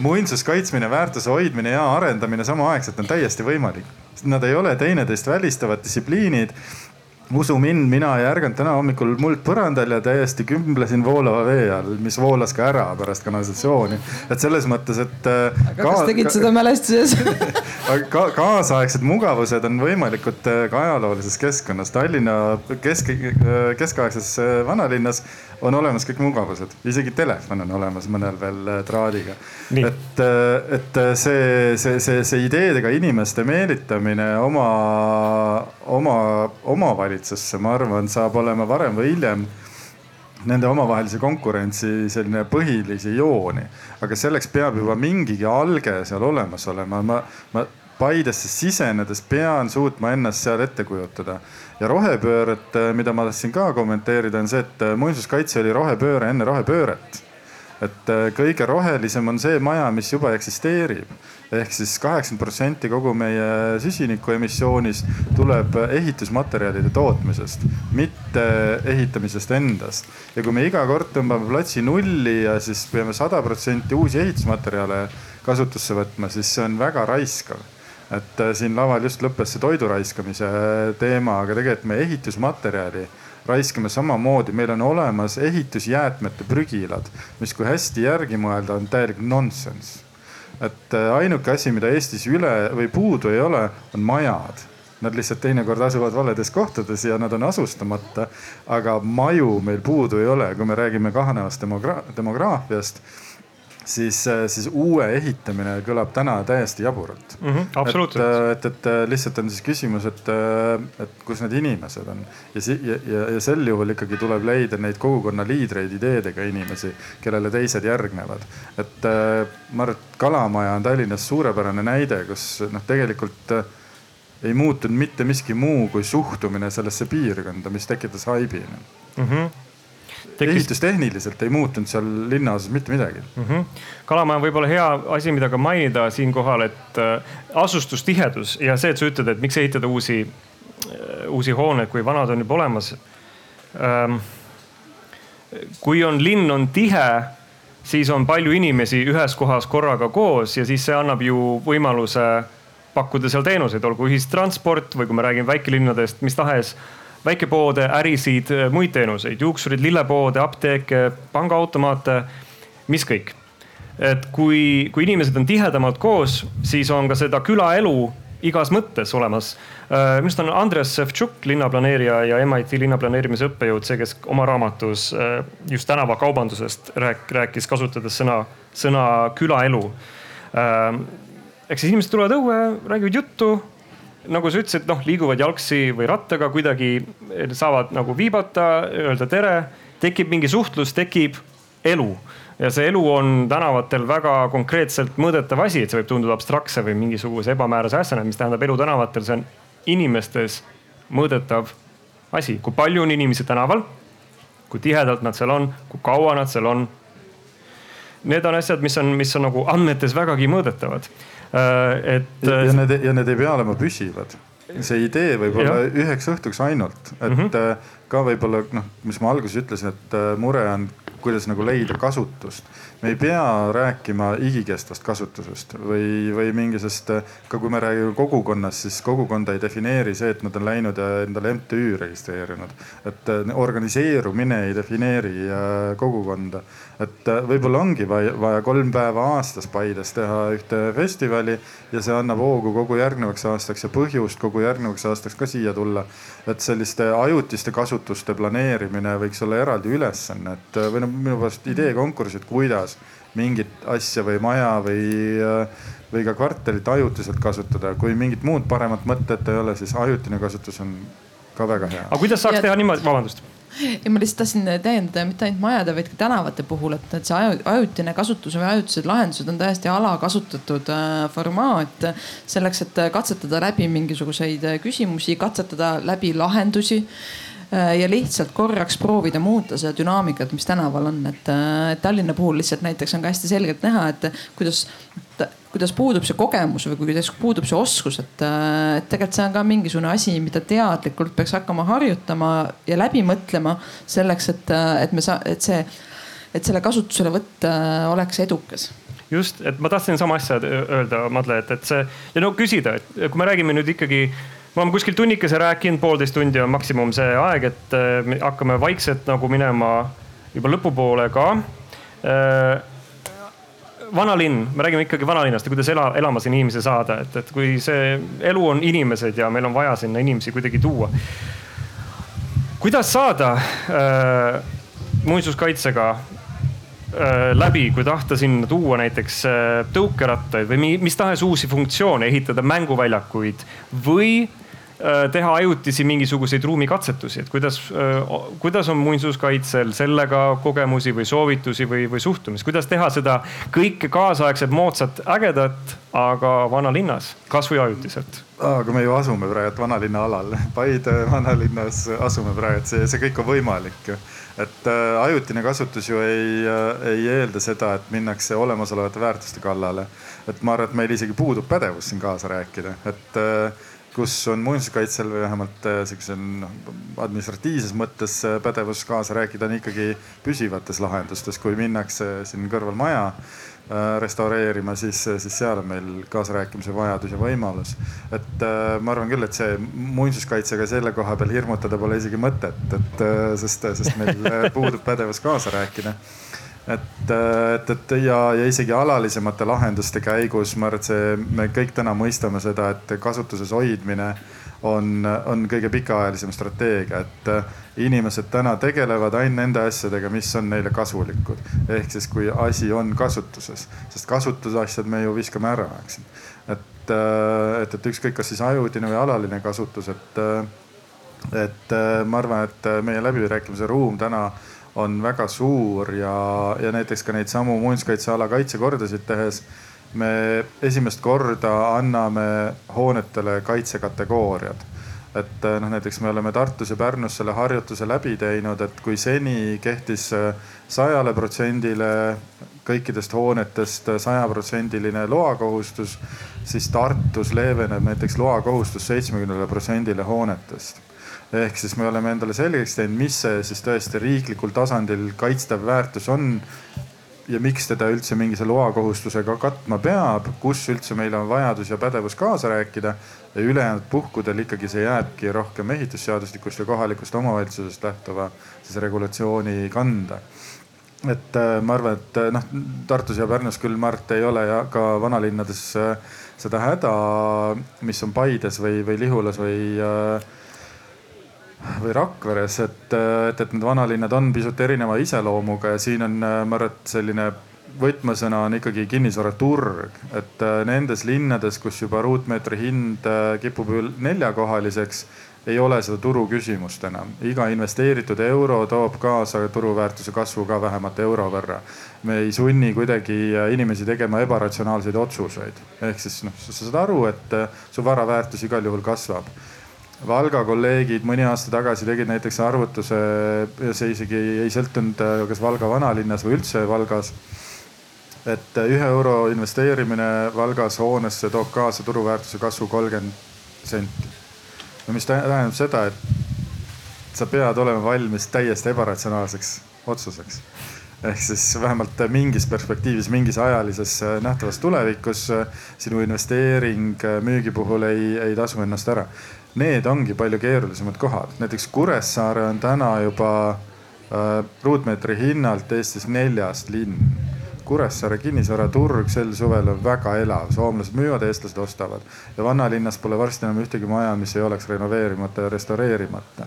muinsus kaitsmine, väärtuse hoidmine ja arendamine samaaegselt on täiesti võimalik. Nad ei ole teineteist välistavad distsipliinid usu mind, mina ei ärganud täna hommikul muld põrandal ja täiesti kümblesin voolava vee all, mis voolas ka ära pärast kanalisatsiooni. et selles mõttes, et. Äh, aga kas tegid seda mälestuses ka, kaasaegsed mugavused on võimalikud äh, ka ajaloolises keskkonnas. Tallinna kesk, äh, keskaegses vanalinnas on olemas kõik mugavused, isegi telefon on olemas mõnel veel traadiga. et, et see, see, see, see ideedega inimeste meelitamine oma, oma omavalitsusse valitsusse, ma arvan, saab olema varem või hiljem nende omavahelise konkurentsi selline põhilisi jooni. aga selleks peab juba mingigi alge seal olemas olema. ma, ma Paidesse sisenedes pean suutma ennast seal ette kujutada. ja rohepööret, mida ma tahtsin ka kommenteerida, on see, et muinsuskaitse oli rohepööre enne rohepööret et äh, kõige rohelisem on see maja, mis juba eksisteerib. ehk siis kaheksakümmend protsenti kogu meie süsiniku emissioonist tuleb ehitusmaterjalide tootmisest, mitte ehitamisest endast. ja kui me iga kord tõmbame platsi nulli ja siis peame sada protsenti uusi ehitusmaterjale kasutusse võtma, siis see on väga raiskav et äh, siin laval just lõppes see toidu raiskamise teema, aga tegelikult me ehitusmaterjali raiskame samamoodi, meil on olemas ehitusjäätmete prügilad, mis kui hästi järgi mõelda, on täielik nonsense. et äh, ainuke asi, mida Eestis üle või puudu ei ole, on majad Nad lihtsalt teinekord asuvad valedes kohtades ja nad on asustamata. aga maju meil puudu ei ole, kui me räägime kahanevast demogra demograafiast siis, äh, siis uue ehitamine kõlab täna täiesti jaburalt mm. -hmm, absoluutselt. et, et, et lihtsalt on siis küsimus, et, äh, et kus need inimesed on ja, ja, ja, ja sel juhul ikkagi tuleb leida neid kogukonna liidreid, ideedega inimesi, kellele teised järgnevad. et äh, ma arvan, et Kalamaja on Tallinnas suurepärane näide, kus noh, tegelikult ei muutunud mitte miski muu kui suhtumine sellesse piirkonda, mis tekitas haibi mm. -hmm Tekkis... ehitustehniliselt ei muutunud seal linnaosas mitte midagi mm. -hmm. Kalamaja on võib-olla hea asi, mida ka mainida siinkohal, et äh, asustustihedus ja see, et sa ütled, et miks ehitada uusi, äh, uusi hooneid, kui vanad on juba olemas ähm,. kui on linn on tihe, siis on palju inimesi ühes kohas korraga koos ja siis see annab ju võimaluse pakkuda seal teenuseid, olgu ühistransport või kui me räägime väikelinnadest, mis tahes väikepoode, ärisid, muid teenuseid, juuksurid, lillepoode, apteeke, pangaautomaate, mis kõik. et kui, kui inimesed on tihedamalt koos, siis on ka seda külaelu igas mõttes olemas. Äh, minu arust on Andres Sevtšuk, linnaplaneerija ja MIT linnaplaneerimise õppejõud, see, kes oma raamatus äh, just tänavakaubandusest rääk-, rääkis, kasutades sõna, sõna külaelu. Äh, eks siis inimesed tulevad õue, räägivad juttu nagu sa ütlesid, noh, liiguvad jalgsi või rattaga kuidagi, saavad nagu viibata, öelda tere, tekib mingi suhtlus, tekib elu. Ja see elu on tänavatel väga konkreetselt mõõdetav asi, et see võib tunduda abstraktse või mingisuguse ebamäärase asjana, mis tähendab elu tänavatel, see on inimestes mõõdetav asi, kui palju on inimesi tänaval, kui tihedalt nad seal on, kui kaua nad seal on. Need on asjad, mis on, mis on nagu andmetes vägagi mõõdetavad et. ja äh, need, ja need ei pea olema püsivad see idee võib olla üheks õhtuks ainult, et mm -hmm. ka võib-olla noh, mis ma alguses ütlesin, et mure on kuidas nagu leida kasutust. me ei pea rääkima igikestvast kasutusest või, või mingisugust, ka kui me räägime kogukonnast, siis kogukonda ei defineeri see, et nad on läinud ja endale MTÜ registreerinud. et organiseerumine ei defineeri kogukonda et äh, võib-olla ongi vaja, vaja kolm päeva aastas Paides teha ühte festivali ja see annab hoogu kogu järgnevaks aastaks ja põhjust kogu järgnevaks aastaks ka siia tulla. et selliste ajutiste kasutuste planeerimine võiks olla eraldi ülesanne, et äh, või noh, minu poolest ideekonkursid, kuidas mingit asja või maja või, äh, või ka kvartalit ajutiselt kasutada, kui mingit muud paremat mõtet ei ole, siis ajutine kasutus on ka väga hea. aga kuidas saaks ja... teha niimoodi, vabandust ja ma lihtsalt tahtsin täiendada mitte ainult majade, vaid ka tänavate puhul, et, et see ajutine kasutus või ajutised lahendused on täiesti alakasutatud äh, formaat selleks, et katsetada läbi mingisuguseid küsimusi, katsetada läbi lahendusi äh, ja lihtsalt korraks proovida muuta seda dünaamikat, mis tänaval on, et äh, Tallinna puhul lihtsalt näiteks on ka hästi selgelt näha, et kuidas kuidas puudub see kogemus või kuidas puudub see oskus, et, äh, et tegelikult see on ka mingisugune asi, mida teadlikult peaks hakkama harjutama ja läbi mõtlema selleks, et, äh, et me saa-, et see, et selle kasutuselevõtt äh, oleks edukas. Just, et ma tahtsin sama asja öelda, Madle, et, et see ja no küsida, et kui me räägime nüüd ikkagi, me oleme kuskil tunnikese rääkinud, poolteist tundi on maksimum see aeg, et me hakkame vaikselt nagu minema juba lõpupoole ka vanalinn, me räägime ikkagi vanalinnast ja kuidas ela, elama siin inimesi saada, et, et kui see elu on inimesed ja meil on vaja sinna inimesi kuidagi tuua. kuidas saada äh, muinsuskaitsega äh, läbi, kui tahta sinna tuua näiteks äh, tõukerattaid või mis tahes uusi funktsioone, ehitada mänguväljakuid või teha ajutisi mingisuguseid ruumikatsetusi, et kuidas, äh, kuidas on muinsuskaitsel sellega kogemusi või soovitusi või, või suhtumist, kuidas teha seda kõike kaasaegset, moodsat, ägedat, aga vanalinnas, kasvõi ajutiselt? aga me ju asume praegu vanalinna alal, Paide vanalinnas asume praegu, et see, see kõik on võimalik ju et äh, ajutine kasutus ju ei äh,, ei eelda seda, et minnakse olemasolevate väärtuste kallale. et ma arvan, et meil isegi puudub pädevus siin kaasa rääkida, et äh, kus on muinsuskaitsel või vähemalt äh, sihukesel noh, administratiivses mõttes äh, pädevus kaasa rääkida, on ikkagi püsivates lahendustes, kui minnakse siin kõrval maja äh, restaureerima, siis, siis seal on meil kaasarääkimise vajadus ja võimalus. et ma arvan küll, et see muinsuskaitsega selle koha peal hirmutada pole isegi mõtet, et sest, sest meil puudub pädevus kaasa rääkida et, et, et ja, ja isegi alalisemate lahenduste käigus ma arvan, et see, me kõik täna mõistame seda, et kasutuses hoidmine on, on kõige pikaajalisem strateegia, et inimesed täna tegelevad ainult nende asjadega, mis on neile kasulikud. ehk siis, kui asi on kasutuses, sest kasutusasjad me ju viskame ära, eks. et, et, et ükskõik, kas siis ajutine või alaline kasutus, et, et ma arvan, et meie läbirääkimise ruum täna on väga suur ja, ja näiteks ka neid samu muinsuskaitseala kaitsekordasid tehes me esimest korda anname hoonetele kaitsekategooriad. Et eh, noh, näiteks me oleme Tartus ja Pärnus selle harjutuse läbi teinud, et kui seni kehtis eh, sajale protsendile kõikidest hoonetest sajaprotsendiline loakohustus, siis Tartus leeveneb näiteks loakohustus seitsmekümnele protsendile hoonetest ehk siis me oleme endale selgeks teinud, mis see siis tõesti riiklikul tasandil kaitstav väärtus on ja miks teda üldse mingise loakohustusega katma peab, kus üldse meil on vajadus ja pädevus kaasa rääkida. ja ülejäänud puhkudel ikkagi see jääbki rohkem ehitusseadustikust ja kohalikust omavalitsusest lähtuva siis regulatsiooni kanda. et äh, ma arvan, et äh, noh, Tartus ja Pärnus küll, Mart, ei ole ja ka vanalinnades äh, seda häda, mis on Paides või, või Lihulas või äh, või Rakveres, et, et, et need vanalinnad on pisut erineva iseloomuga ja siin on, ma arvan, et selline võtmesõna on ikkagi kinnisvaraturg, et äh, nendes linnades, kus juba ruutmeetri hind äh, kipub neljakohaliseks, ei ole seda turu küsimust enam. iga investeeritud euro toob kaasa turuväärtuse kasvu ka vähemalt euro võrra. me ei sunni kuidagi äh, inimesi tegema ebaratsionaalseid otsuseid, ehk siis noh, sa saad aru, et su vara väärtus igal juhul kasvab Valga kolleegid mõni aasta tagasi tegid näiteks arvutuse, see isegi ei sõltunud, äh, kas Valga vanalinnas või üldse Valgas. et ühe euro investeerimine Valgas hoonesse toob kaasa turuväärtuse kasvu kolmkümmend senti. no mis tähendab seda, et sa pead olema valmis täiesti ebaratsionaalseks otsuseks. ehk siis vähemalt mingis perspektiivis, mingis ajalises nähtavas tulevikus sinu investeering müügi puhul ei, ei tasu ennast ära. Need ongi palju keerulisemad kohad, näiteks Kuressaare on täna juba äh, ruutmeetri hinnalt Eestis neljas linn. Kuressaare kinnisvaraturg sel suvel on väga elav, soomlased müüvad, eestlased ostavad. Ja vanalinnas pole varsti enam ühtegi maja, mis ei oleks renoveerimata ja restaureerimata.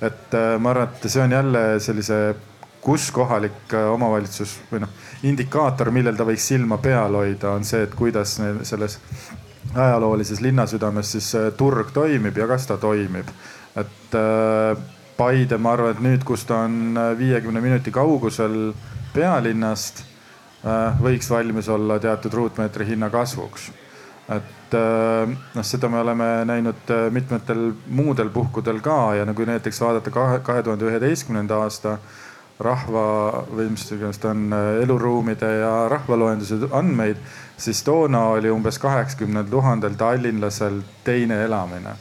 et äh, ma arvan, et see on jälle sellise, kus kohalik äh, omavalitsus või noh, indikaator, millel ta võiks silma peal hoida, on see, et kuidas selles ajaloolises linnasüdames siis äh, turg toimib ja kas ta toimib. et Paide, ma arvan, et nüüd, kus ta on viiekümne minuti kaugusel pealinnast Äh, võiks valmis olla teatud ruutmeetri hinna kasvuks. et äh, noh, seda me oleme näinud äh, mitmetel muudel puhkudel ka ja no kui näiteks vaadata kahe tuhande üheteistkümnenda aasta rahva või mis iganes ta on, eluruumide ja rahvaloenduse andmeid, siis toona oli umbes kaheksakümnel tuhandel tallinlasel teine elamine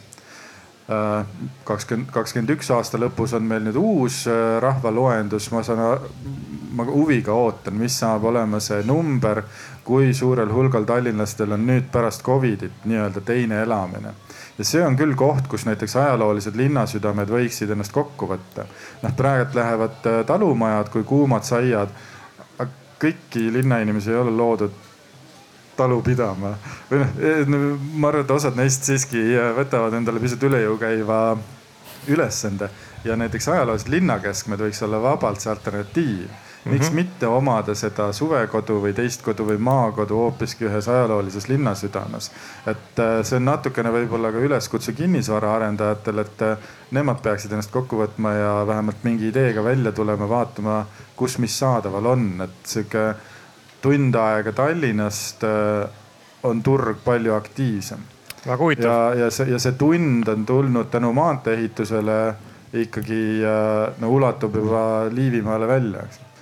kakskümmend, kakskümmend üks aasta lõpus on meil nüüd uus rahvaloendus, ma saan ma huviga ootan, mis saab olema see number, kui suurel hulgal tallinlastel on nüüd pärast Covidit nii-öelda teine elamine. Ja see on küll koht, kus näiteks ajaloolised linnasüdamed võiksid ennast kokku võtta. noh, praegu lähevad äh, talumajad kui kuumad saiad. kõiki linnainimesi ei ole loodud talu pidama või noh, e, ma arvan, et osad neist siiski äh, võtavad endale pisut üle jõu käiva ülesande ja näiteks ajaloolised linnakeskmed võiks olla vabalt see alternatiiv miks mm -hmm. mitte omada seda suvekodu või teist kodu või maakodu hoopiski ühes ajaloolises linnasüdames. et äh, see on natukene võib-olla ka üleskutse kinnisvaraarendajatele, et äh, nemad peaksid ennast kokku võtma ja vähemalt mingi ideega välja tulema, vaatama, kus mis saadaval on, et sihuke tund aega Tallinnast äh, on turg palju aktiivsem. väga huvitav. ja, ja see, ja see tund on tulnud tänu maantee ehitusele ikkagi no ulatub juba Liivimaale välja, eks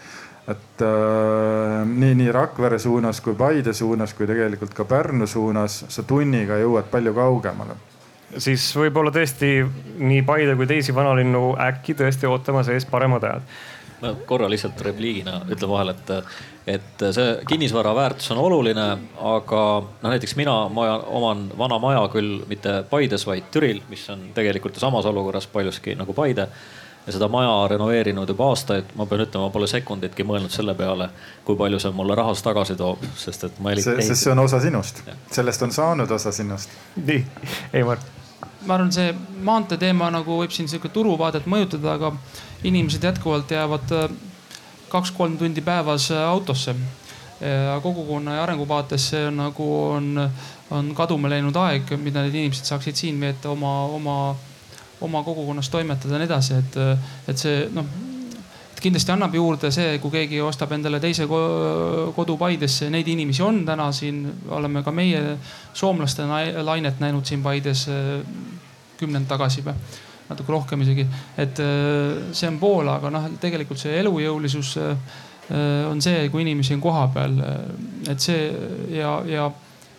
et äh, nii, nii Rakvere suunas kui Paide suunas kui tegelikult ka Pärnu suunas sa tunniga jõuad palju kaugemale. siis võib-olla tõesti nii Paide kui teisi vanalinnu äkki tõesti ootamas ees paremad ajad. ma korra lihtsalt repliigina ütlen vahele, et, et see kinnisvara väärtus on oluline, aga noh, näiteks mina maja, oman vana maja küll mitte Paides, vaid Türil, mis on tegelikult ju samas olukorras paljuski nagu Paide ja seda maja renoveerinud juba aastaid. ma pean ütlema, ma pole sekunditki mõelnud selle peale, kui palju see mulle rahas tagasi toob, sest et ma. sest see on osa sinust, sellest on saanud osa sinust. nii, Eimar. ma arvan, see maantee teema nagu võib siin sihuke turuvaadet mõjutada, aga inimesed jätkuvalt jäävad äh, kaks-kolm tundi päevas äh, autosse. kogukonna ja arengu vaates see on nagu on, on kaduma läinud aeg, mida need inimesed saaksid siin veeta oma, oma oma kogukonnas toimetada ja nii edasi, et, et see noh kindlasti annab juurde see, kui keegi ostab endale teise kodu Paidesse, neid inimesi on täna siin, oleme ka meie soomlaste lainet näinud siin Paides kümnend tagasi või natuke rohkem isegi. et see on pool, aga noh, tegelikult see elujõulisus on see, kui inimesi on kohapeal, et see ja, ja,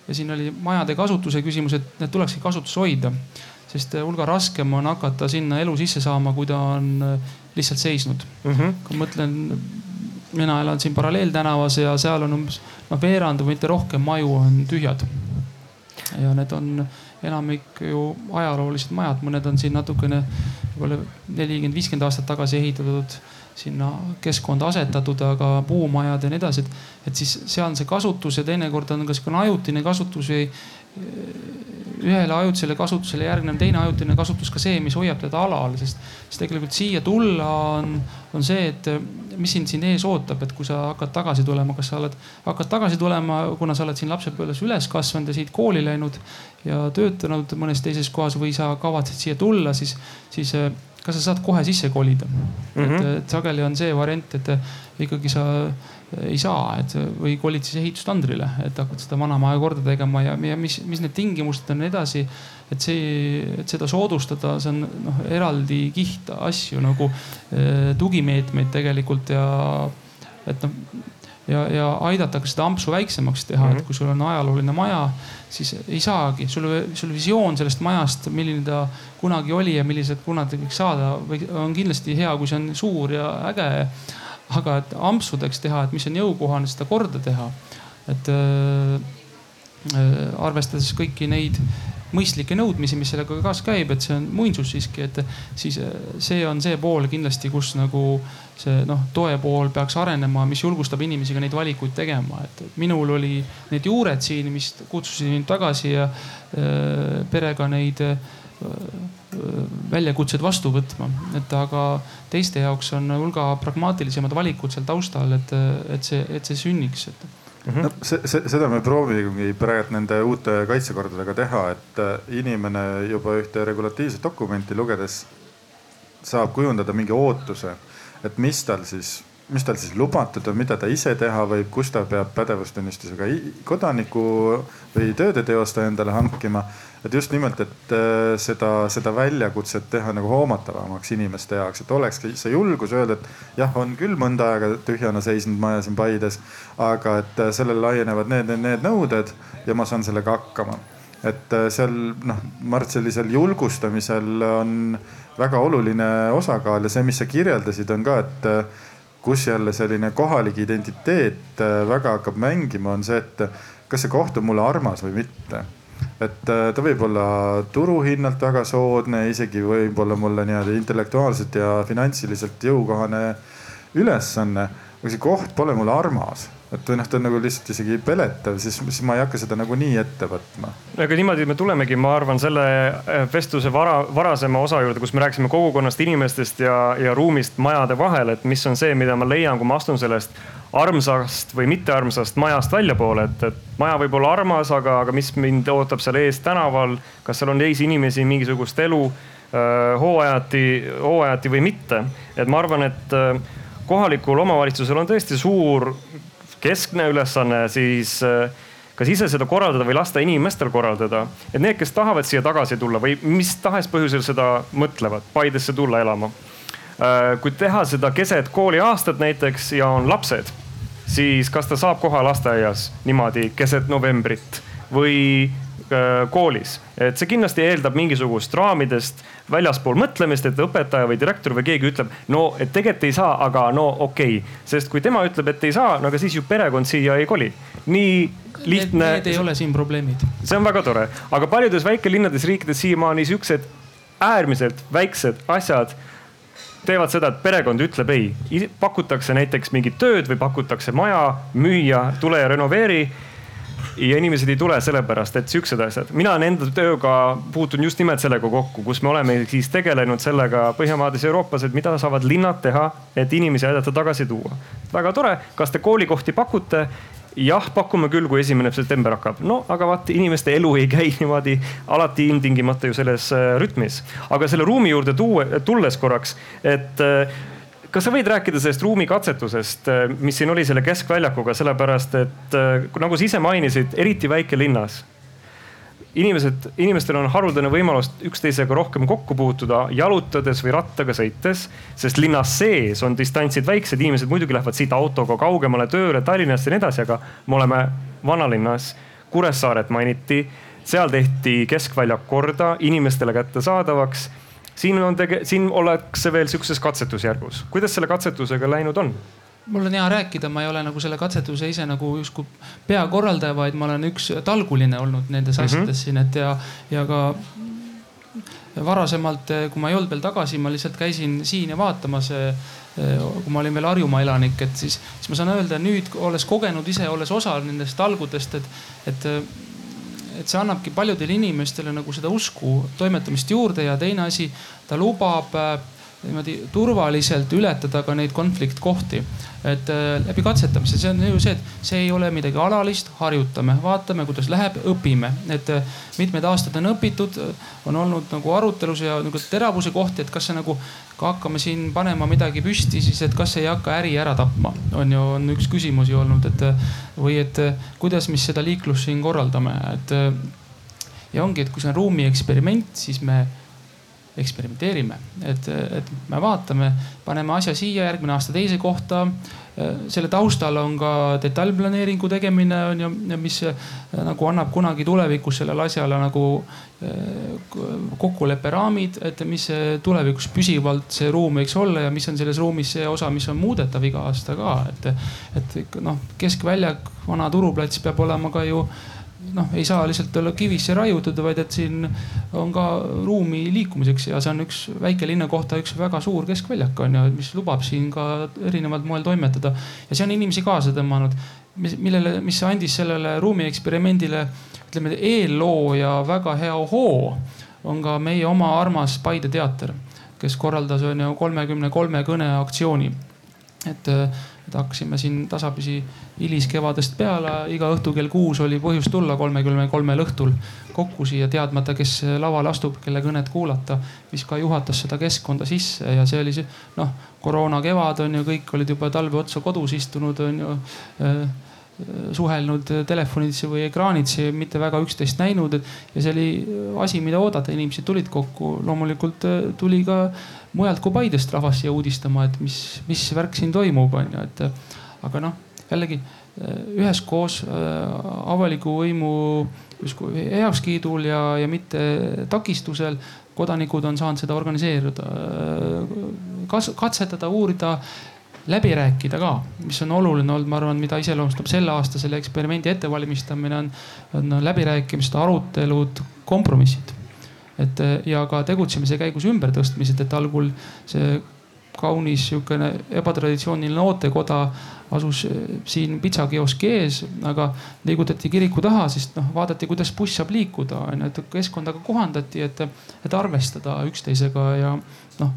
ja siin oli majade kasutuse küsimus, et need tulekski kasutusse hoida sest äh, hulga raskem on hakata sinna elu sisse saama, kui ta on äh, lihtsalt seisnud mm. -hmm. kui ma mõtlen, mina elan siin paralleeltänavas ja seal on umbes noh, veerand või mitte rohkem maju on tühjad. ja need on enamik ju ajaloolised majad, mõned on siin natukene võib-olla nelikümmend, viiskümmend aastat tagasi ehitatud sinna keskkonda asetatud, aga puumajad ja nii edasi, et, et siis seal on see kasutus ja teinekord on ka sihukene ajutine kasutus või ühele ajutisele kasutusele järgneb teine ajutine kasutus ka see, mis hoiab teda alal, sest, sest tegelikult siia tulla on, on see, et mis sind siin ees ootab, et kui sa hakkad tagasi tulema, kas sa oled, hakkad tagasi tulema, kuna sa oled siin lapsepõlves üles kasvanud ja siit kooli läinud ja töötanud mõnes teises kohas või sa kavatsed siia tulla, siis, siis kas sa saad kohe sisse kolida mm. -hmm. et, et sageli on see variant, et ikkagi sa ei saa, et või kolid siis ehitustandrile, et hakkad seda vana maja korda tegema ja, ja mis, mis need tingimused on edasi. et see, et seda soodustada, see on noh eraldi kiht asju nagu eh, tugimeetmeid tegelikult ja et noh ja, ja aidata ka seda ampsu väiksemaks teha mm, -hmm. et mhm. kui sul on ajalooline maja, siis ei saagi, sul, sul visioon sellest majast, milline ta kunagi oli ja millised kunagi võiks saada on kindlasti hea, kui see on suur ja äge aga et ampsudeks teha, et mis on jõukohane, seda korda teha. et äh, arvestades kõiki neid mõistlikke nõudmisi, mis sellega kaasas käib, et see on muinsus siiski, et siis see on see pool kindlasti, kus nagu see noh, toe pool peaks arenema, mis julgustab inimesi ka neid valikuid tegema, et minul oli need juured siin, mis kutsusid mind tagasi ja äh, perega neid äh, väljakutsed vastu võtma, et aga teiste jaoks on hulga pragmaatilisemad valikud seal taustal, et, et see, et see sünniks, et Mm -hmm. no see, see, seda me proovimegi praegu nende uute kaitsekordadega teha, et äh, inimene juba ühte regulatiivset dokumenti lugedes saab kujundada mingi ootuse, et mis tal siis, mis tal siis lubatud on, mida ta ise teha võib, kus ta peab pädevustunnistusega kodaniku või tööde teostaja endale hankima et just nimelt, et äh, seda, seda väljakutset teha nagu hoomatavamaks inimeste jaoks, et olekski see julgus öelda, et jah, on küll mõnda aega tühjana seisnud maja siin Paides, aga et äh, sellele laienevad need, need, need nõuded ja ma saan sellega hakkama. et äh, seal noh, ma arvan, et sellisel julgustamisel on väga oluline osakaal ja see, mis sa kirjeldasid, on ka, et kus jälle selline kohalik identiteet väga hakkab mängima, on see, et kas see koht on mulle armas või mitte et äh, ta võib olla turuhinnalt väga soodne, isegi võib-olla mulle nii-öelda intellektuaalselt ja finantsiliselt jõukohane ülesanne. aga see koht pole mulle armas, et noh, ta on nagu lihtsalt isegi peletav, siis, siis ma ei hakka seda nagu nii ette võtma. aga niimoodi me tulemegi, ma arvan, selle äh, vestluse vara, varasema osa juurde, kus me rääkisime kogukonnast, inimestest ja, ja ruumist majade vahel, et mis on see, mida ma leian, kui ma astun sellest armsast või mittearmsast majast väljapoole, et, et maja võib olla armas, aga, aga mis mind ootab seal ees tänaval, kas seal on teisi inimesi, mingisugust elu äh, hooajati, hooajati või mitte. et ma arvan, et äh, kohalikul omavalitsusel on tõesti suur keskne ülesanne siis äh, kas ise seda korraldada või lasta inimestel korraldada. et need, kes tahavad siia tagasi tulla või mis tahes põhjusel seda mõtlevad, Paidesse tulla elama kui teha seda keset kooliaastat näiteks ja on lapsed siis kas ta saab koha lasteaias niimoodi keset novembrit või koolis, et see kindlasti eeldab mingisugust raamidest väljaspool mõtlemist, et õpetaja või direktor või keegi ütleb, no et tegelikult ei saa, aga no okei okay.. sest kui tema ütleb, et ei saa, no aga siis ju perekond siia ei koli. nii lihtne. Need ei ole siin probleemid. see on väga tore, aga paljudes väikelinnades, riikides siiamaani siuksed äärmiselt väiksed asjad teevad seda, et perekond ütleb ei. pakutakse näiteks mingit tööd või pakutakse maja, müüa, tule ja renoveeri. Ja inimesed ei tule sellepärast, et siuksed asjad. mina olen enda tööga puutun just nimelt sellega kokku, kus me oleme siis tegelenud sellega Põhjamaades ja Euroopas, et mida saavad linnad teha, et inimesi aidata tagasi tuua. väga tore, kas te koolikohti pakute jah, pakume küll, kui esimene september hakkab. no aga vaat inimeste elu ei käi niimoodi alati ilmtingimata ju selles äh, rütmis. aga selle ruumi juurde tuue, tulles korraks, et äh, kas sa võid rääkida sellest ruumikatsetusest, äh, mis siin oli selle keskväljakuga, sellepärast et nagu sa ise mainisid, eriti väikelinnas inimesed, inimestel on haruldane võimalus üksteisega rohkem kokku puutuda jalutades või rattaga sõites. sest linnas sees on distantsid väiksed, inimesed muidugi lähevad siit autoga kaugemale tööle Tallinnast ja nii edasi, aga me oleme vanalinnas. Kuressaaret mainiti, seal tehti keskväljak korda inimestele kättesaadavaks. Siin on tege-, siin ollakse veel sihukeses katsetusjärgus. kuidas selle katsetusega läinud on? mul on hea rääkida, ma ei ole nagu selle katsetuse ise nagu justkui peakorraldaja, vaid ma olen üks talguline olnud nendes mm -hmm. asjades siin, et ja, ja ka varasemalt, kui ma ei olnud veel tagasi, ma lihtsalt käisin siin ja vaatamas. kui ma olin veel Harjumaa elanik, et siis, siis ma saan öelda nüüd, olles kogenud ise, olles osa nendest talgudest, et, et et see annabki paljudele inimestele nagu seda usku toimetamist juurde ja teine asi, ta lubab äh, niimoodi turvaliselt ületada ka neid konfliktkohti. et äh, läbi katsetamise, see on ju see, et see ei ole midagi alalist, harjutame, vaatame, kuidas läheb, õpime. et äh, mitmed aastad on õpitud, on olnud nagu arutelus ja nagu teravuse kohti, et kas see nagu, kui hakkame siin panema midagi püsti, siis et kas ei hakka äri ära tapma, on ju, on üks küsimusi olnud, et või et kuidas, mis seda liiklust siin korraldame, et ja ongi, et kui see on ruumi eksperiment, siis me eksperimenteerime, et, et me vaatame, paneme asja siia, järgmine aasta teise kohta. selle taustal on ka detailplaneeringu tegemine on ju, mis nagu annab kunagi tulevikus sellele asjale nagu kokkulepperaamid, et mis tulevikus püsivalt see ruum võiks olla ja mis on selles ruumis see osa, mis on muudetav iga aasta ka, et, et noh, keskväljak, vana turuplats peab olema ka ju noh, ei saa lihtsalt olla kivisse raiutud, vaid et siin on ka ruumi liikumiseks ja see on üks väikelinna kohta üks väga suur keskväljak on ju, mis lubab siin ka erineval moel toimetada. ja see on inimesi kaasa tõmmanud, millele, mis andis sellele ruumi eksperimendile ütleme eelloo ja väga hea hoo on ka meie oma armas Paide teater, kes korraldas on ju kolmekümne kolme kõne aktsiooni. et et hakkasime siin tasapisi hiliskevadest peale, iga õhtu kell kuus oli põhjust tulla kolmekümne kolmel õhtul kokku siia, teadmata, kes lavale astub, kelle kõnet kuulata. mis ka juhatas seda keskkonda sisse ja see oli see noh, koroona kevad on ju, kõik olid juba talve otsa kodus istunud, on ju äh, suhelnud telefonidesse või ekraanidesse, mitte väga üksteist näinud. ja see oli asi, mida oodata, inimesed tulid kokku. loomulikult äh, tuli ka mujalt kui Paidest rahvas siia uudistama, et mis, mis värk siin toimub, on ju, et aga noh, jällegi äh, üheskoos äh, avaliku võimu justkui heakskiidul ja, ja mitte takistusel kodanikud on saanud seda organiseerida, katsetada, uurida läbi rääkida ka, mis on oluline olnud, ma arvan, mida iseloomustab selle aasta selle eksperimendi ettevalmistamine on, on läbirääkimised, arutelud, kompromissid. Et ja ka tegutsemise käigus ümbertõstmised, et algul see kaunis sihukene ebatraditsiooniline ootekoda asus siin pitsakioski ees, aga liigutati kiriku taha, sest noh, vaadati, kuidas buss saab liikuda, onju, et keskkonda ka kohandati, et, et arvestada üksteisega ja noh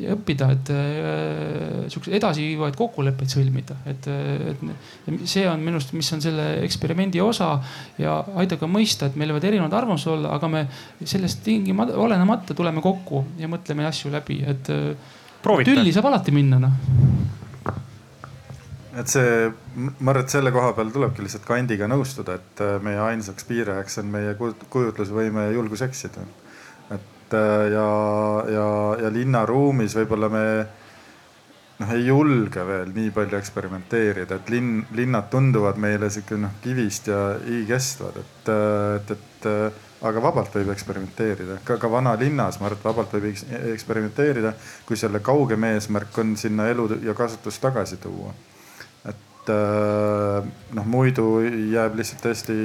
ja õppida, et äh, siukseid edasiviivaid kokkuleppeid sõlmida, et, et see on minu arust, mis on selle eksperimendi osa ja aitab ka mõista, et meil võivad erinevad arvamused olla, aga me sellest tingimata, olenemata tuleme kokku ja mõtleme asju läbi, et. tülli saab alati minna noh et see, ma arvan, et selle koha peal tulebki lihtsalt kandiga nõustuda, et äh, meie ainsaks piirajaks on meie kujutlusvõime ja julgus eksida et äh, ja, ja, ja linnaruumis võib-olla me noh, ei julge veel nii palju eksperimenteerida, et linn, linnad tunduvad meile sihuke noh kivist ja igestvad, et, äh, et, et äh, aga vabalt võib eksperimenteerida, ka, ka vanalinnas ma arvan, et vabalt võib eksperimenteerida, kui selle kaugem eesmärk on sinna elu ja kasutust tagasi tuua. et noh, muidu jääb lihtsalt tõesti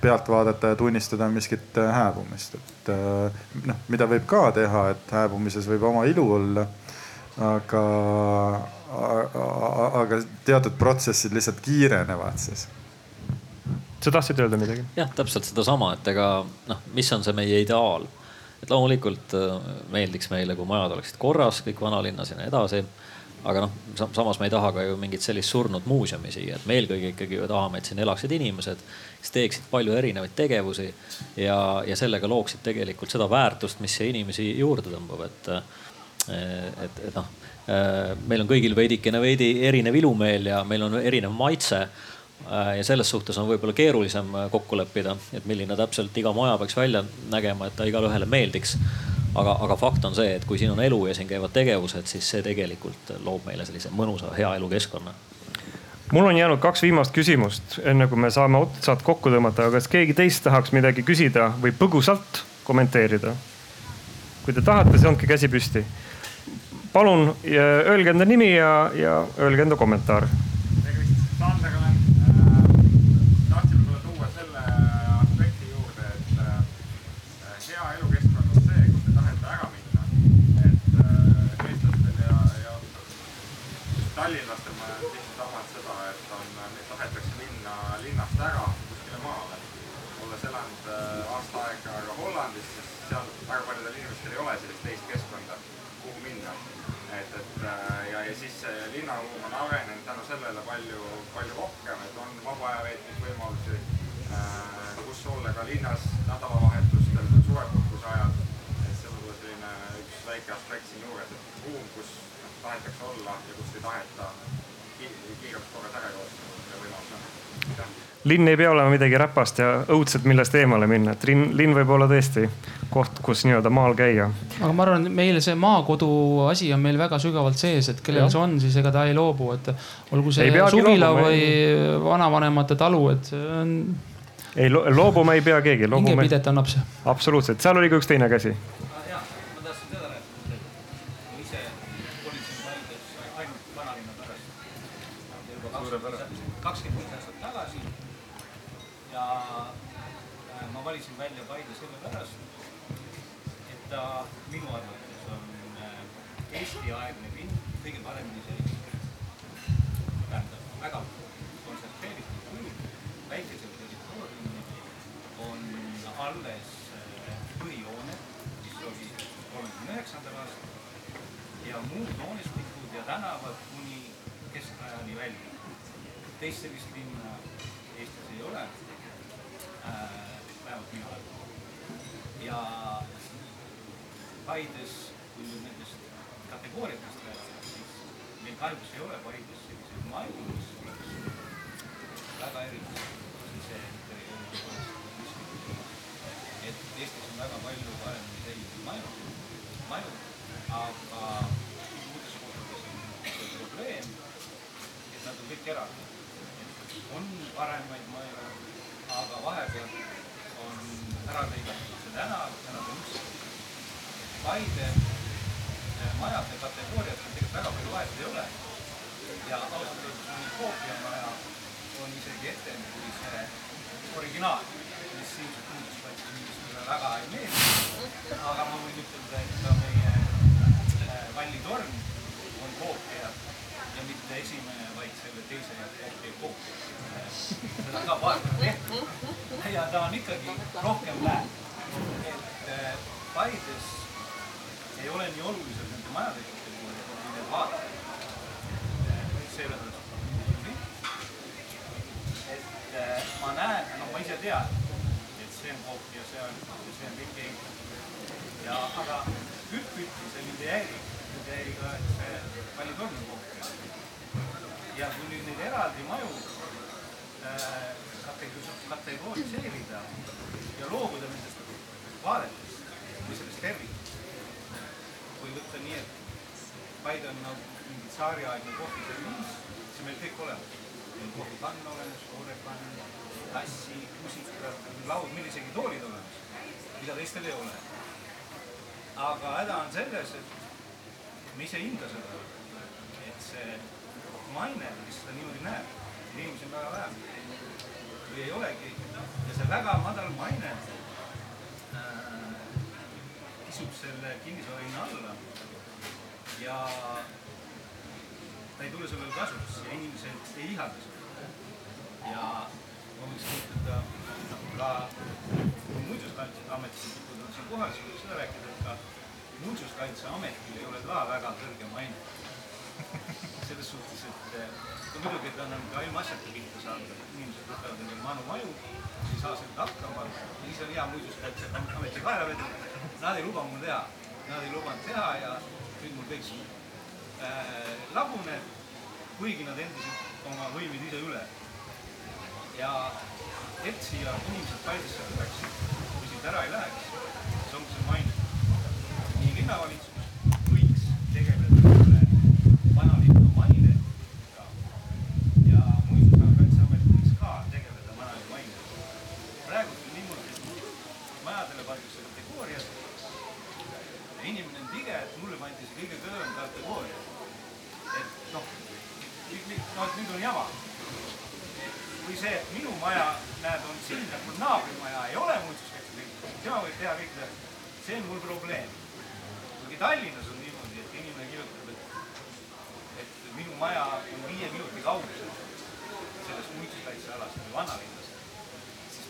pealt vaadata ja tunnistada miskit äh, hääbumist, et äh, noh, mida võib ka teha, et hääbumises võib oma ilu olla. aga, aga teatud protsessid lihtsalt kiirenevad siis sa tahtsid öelda midagi? jah, täpselt sedasama, et ega noh, mis on see meie ideaal. et loomulikult äh, meeldiks meile, kui majad oleksid korras, kõik vanalinnas ja nii edasi aga noh, samas me ei taha ka ju mingit sellist surnud muuseumi siia, et me eelkõige ikkagi ju tahame, et siin elaksid inimesed, kes teeksid palju erinevaid tegevusi ja, ja sellega looksid tegelikult seda väärtust, mis siia inimesi juurde tõmbab, et, et, et noh, meil on kõigil veidikene veidi erinev ilumeel ja meil on erinev maitse ja selles suhtes on võib-olla keerulisem kokku leppida, et milline täpselt iga maja peaks välja nägema, et ta igale ühele meeldiks aga, aga fakt on see, et kui siin on elu ja siin käivad tegevused, siis see tegelikult loob meile sellise mõnusa, hea elukeskkonna mul on jäänud kaks viimast küsimust, enne kui me saame otsad kokku tõmmata, aga kas keegi teist tahaks midagi küsida või põgusalt kommenteerida? kui te tahate, siis andke käsi püsti. palun öelge enda nimi ja, ja öelge enda kommentaar linn ei pea olema midagi räpast ja õudset, millest eemale minna, et linn, linn võib olla tõesti koht, kus nii-öelda maal käia. aga ma arvan, meil see maakodu asi on meil väga sügavalt sees, et kellel see on, siis ega ta ei loobu, et olgu see suvila loobuma, või ei... vanavanemate talu, et see on. ei loobuma ei pea keegi. hingepidet annab see. absoluutselt, seal oli ka üks teine käsi tsaariaegne kohviserviis, siis meil kõik olemas. on kohvipann olemas, koorepann, tassi, kusikad, laud, meil isegi toolid olemas, mida teistel ei ole. aga häda on selles, et me ise ei hinda seda, et see maine, mis seda niimoodi näeb, inimesi on väga vähe või ei olegi. ja see väga madal maine äh, kisub selle kinnisvara hinna alla. ja ta ei tule sellele kasuks ja inimesed ei ihalda seda. ja ma võiks kujutada noh, ka muinsuskaitseametis on siin kohal, siis võiks seda rääkida, et ka muinsuskaitseametil ei ole ka väga kõrge maine. selles suhtes, et no muidugi, et on ka ilmaasjata pihta saanud, inimesed võtavad endale manu maju, ei saa sellega hakkama, siis on hea muinsuskaitseameti kaela vedada. Nad ei luba mul teha, nad ei lubanud teha ja nüüd mul kõik äh, laguneb, kuigi nad endiselt oma võimid ise üle. ja et siia inimesed Paidesse tuleksid või siit ära ei läheks, siis ongi see mainitud. nii linnavalitsus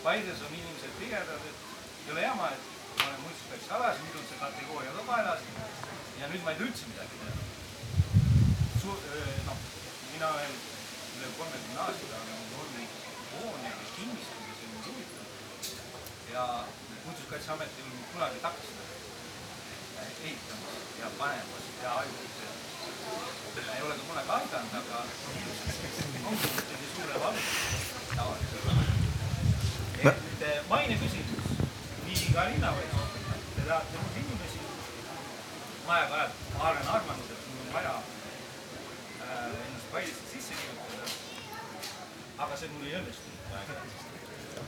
Paides on inimesed tigedad, et ei ole jama, et ma olen muinsuskaitsealas, nüüd on see kategooria ka kaelas ja nüüd ma ei tee üldse midagi teha. noh, mina olen üle kolmekümne aasta olen olnud hoonega kinnistusega, see on mind huvitav. ja muinsuskaitseamet ei ole mind kunagi takistanud ehitamast ja panemast ja ajutist. ei ole ka kunagi aidanud, aga ongi selline suure valu tavaliselt maine küsimus, nii ka linnavalitsus. Te tahate uusi inimesi. ma aeg ajalt, ma olen arvanud, et mul on vaja äh, ennast Paidesse sisse kirjutada. aga see mul ei õnnestunud aeg-ajalt.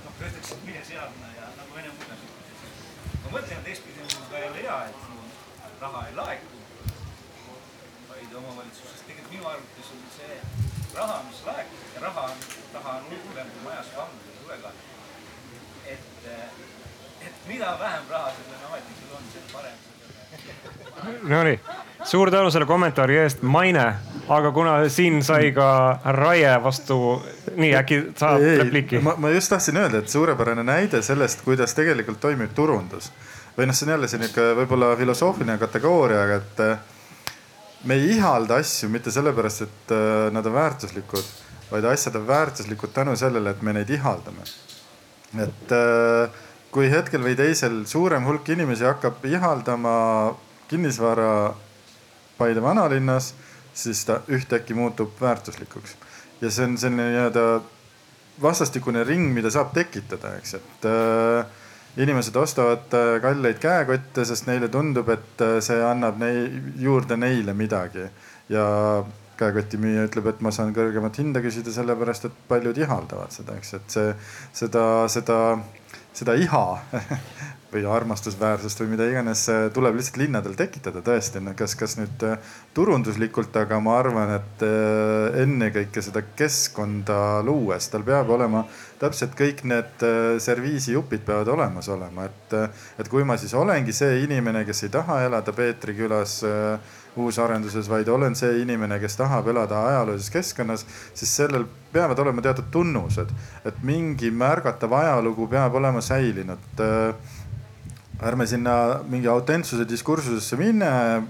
noh, öeldakse, et mine sealne ja nagu Vene muinasjutt. ma mõtlen, et teistpidi on mul ka jälle hea, et mul raha ei laeku Paide omavalitsusest. tegelikult minu arvates on see raha, mis laekub ja raha on, taha on hullem kui majas vamm või tulekahju. et, et mida vähem raha sellel ametnikul on, seda parem Nonii, suur tänu selle kommentaari eest, maine, aga kuna siin sai ka Raie vastu, nii äkki saab repliiki? ma, just tahtsin öelda, et suurepärane näide sellest, kuidas tegelikult toimib turundus. või noh, see on jälle selline võib-olla filosoofiline kategooria, aga et äh, me ei ihalda asju mitte sellepärast, et äh, nad on väärtuslikud, vaid asjad on väärtuslikud tänu sellele, et me neid ihaldame. et äh, kui hetkel või teisel suurem hulk inimesi hakkab ihaldama kinnisvara Paide vanalinnas, siis ta ühtäkki muutub väärtuslikuks. ja see on selline nii-öelda vastastikune ring, mida saab tekitada, eks, et äh, inimesed ostavad äh, kalleid käekotte, sest neile tundub, et äh, see annab nei, juurde neile midagi. ja käekoti müüja ütleb, et ma saan kõrgemat hinda küsida, sellepärast et paljud ihaldavad seda, eks, et see, seda, seda, seda iha või armastusväärsust või mida iganes tuleb lihtsalt linnadel tekitada tõesti, kas, kas nüüd äh, turunduslikult, aga ma arvan, et äh, ennekõike seda keskkonda luues, tal peab olema täpselt kõik need äh, serviisijupid peavad olemas olema, et, et kui ma siis olengi see inimene, kes ei taha elada Peetri külas uusarenduses, vaid olen see inimene, kes tahab elada ajaloolises keskkonnas, siis sellel peavad olema teatud tunnused, et mingi märgatav ajalugu peab olema säilinud ärme sinna mingi autentsuse diskursusesse minne,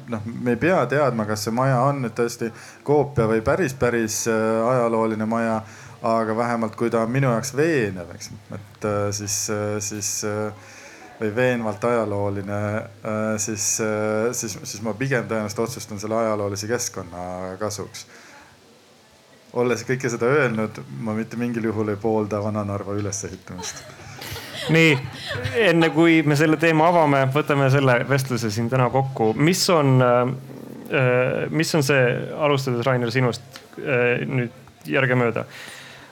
noh, me ei pea teadma, kas see maja on nüüd tõesti koopia või päris, päris äh, ajalooline maja. aga vähemalt, kui ta on minu jaoks veenev, eks, et äh, siis, äh, siis või veenvalt ajalooline, siis, siis, siis ma pigem tõenäoliselt otsustan selle ajaloolise keskkonna kasuks olles kõike seda öelnud, ma mitte mingil juhul ei poolda Vana-Narva ülesehitamist nii, enne kui me selle teema avame, võtame selle vestluse siin täna kokku. mis on, äh, mis on see, alustades Rainer sinust äh, nüüd järgemööda,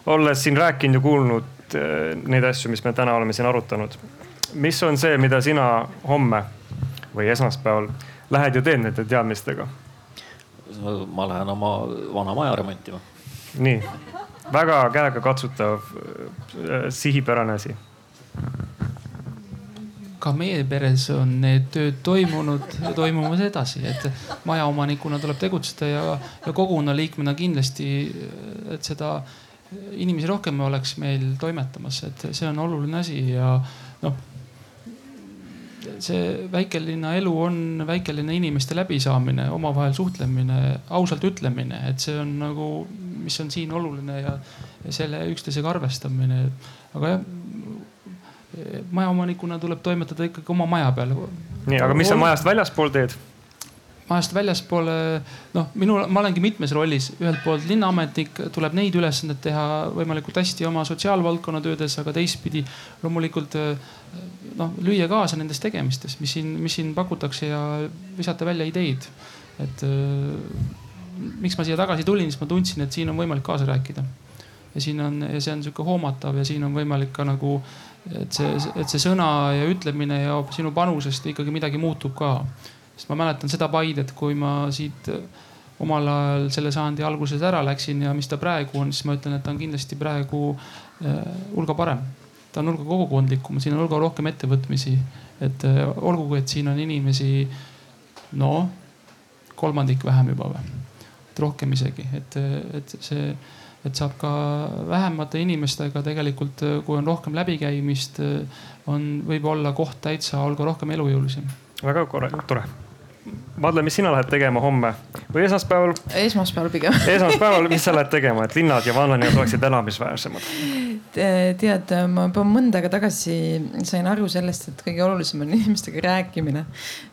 olles siin rääkinud ja kuulnud äh, neid asju, mis me täna oleme siin arutanud. mis on see, mida sina homme või esmaspäeval lähed ja teed nende teadmistega? ma lähen oma vana maja remontima. nii, väga käegakatsutav, sihipärane asi ka meie peres on need tööd toimunud toimumas edasi, et majaomanikuna tuleb tegutseda ja, ja kogukonna liikmena kindlasti, et seda inimesi rohkem oleks meil toimetamas, et see on oluline asi ja noh. see väikelinna elu on väikelinna inimeste läbisaamine, omavahel suhtlemine, ausalt ütlemine, et see on nagu, mis on siin oluline ja, ja selle üksteisega arvestamine. aga jah majaomanikuna tuleb toimetada ikkagi oma maja peal. nii, aga mis sa majast väljaspool teed? majast väljaspool, noh, minul, ma olengi mitmes rollis, ühelt poolt linnaametnik, tuleb neid ülesandeid teha võimalikult hästi oma sotsiaalvaldkonna töödes, aga teistpidi loomulikult noh, lüüa kaasa nendes tegemistes, mis siin, mis siin pakutakse ja visata välja ideid. et miks ma siia tagasi tulin, siis ma tundsin, et siin on võimalik kaasa rääkida. ja siin on, ja see on sihuke hoomatav ja siin on võimalik ka nagu et see, et see sõna ja ütlemine ja sinu panusest ikkagi midagi muutub ka. sest ma mäletan seda Paidet, kui ma siit omal ajal selle sajandi alguses ära läksin ja mis ta praegu on, siis ma ütlen, et ta on kindlasti praegu äh, hulga parem. ta on hulga kogukondlikum, siin on hulga rohkem ettevõtmisi, et äh, olgugi, et siin on inimesi no kolmandik vähem juba või, et rohkem isegi, et, et see et saab ka vähemate inimestega tegelikult, kui on rohkem läbikäimist, on, võib olla koht täitsa, olgu rohkem elujõulisem. väga tore. Madle, mis sina lähed tegema homme või esmaspäeval? esmaspäeval pigem esmaspäeval, mis sa lähed tegema, et linnad ja vanalinad oleksid elamisväärsemad? tead, ma juba mõnda aega tagasi sain aru sellest, et kõige olulisem on inimestega rääkimine.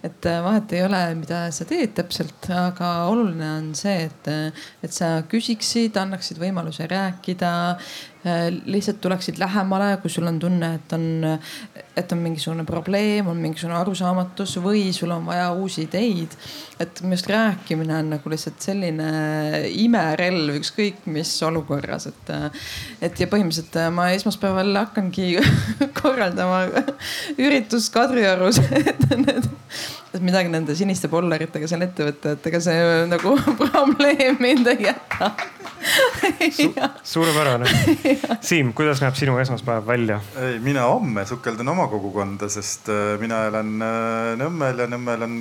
et äh, vahet ei ole, mida sa teed täpselt, aga oluline on see, et, et sa küsiksid, annaksid võimaluse rääkida Äh, lihtsalt tuleksid lähemale, kui sul on tunne, et on, et on mingisugune probleem, on mingisugune arusaamatus või sul on vaja uusi ideid. et minu arust rääkimine on nagu lihtsalt selline imerelv ükskõik mis olukorras, et, et ja põhimõtteliselt äh, ma esmaspäeval hakkangi korraldama üritust Kadriorus et need et midagi nende siniste polleritega seal ette võtta, et ega see nagu probleem mind ei jäta Su. suurepärane. Siim, kuidas näeb sinu esmaspäev välja? ei, mina homme sukeldan oma kogukonda, sest äh, mina elan äh, Nõmmel ja Nõmmel on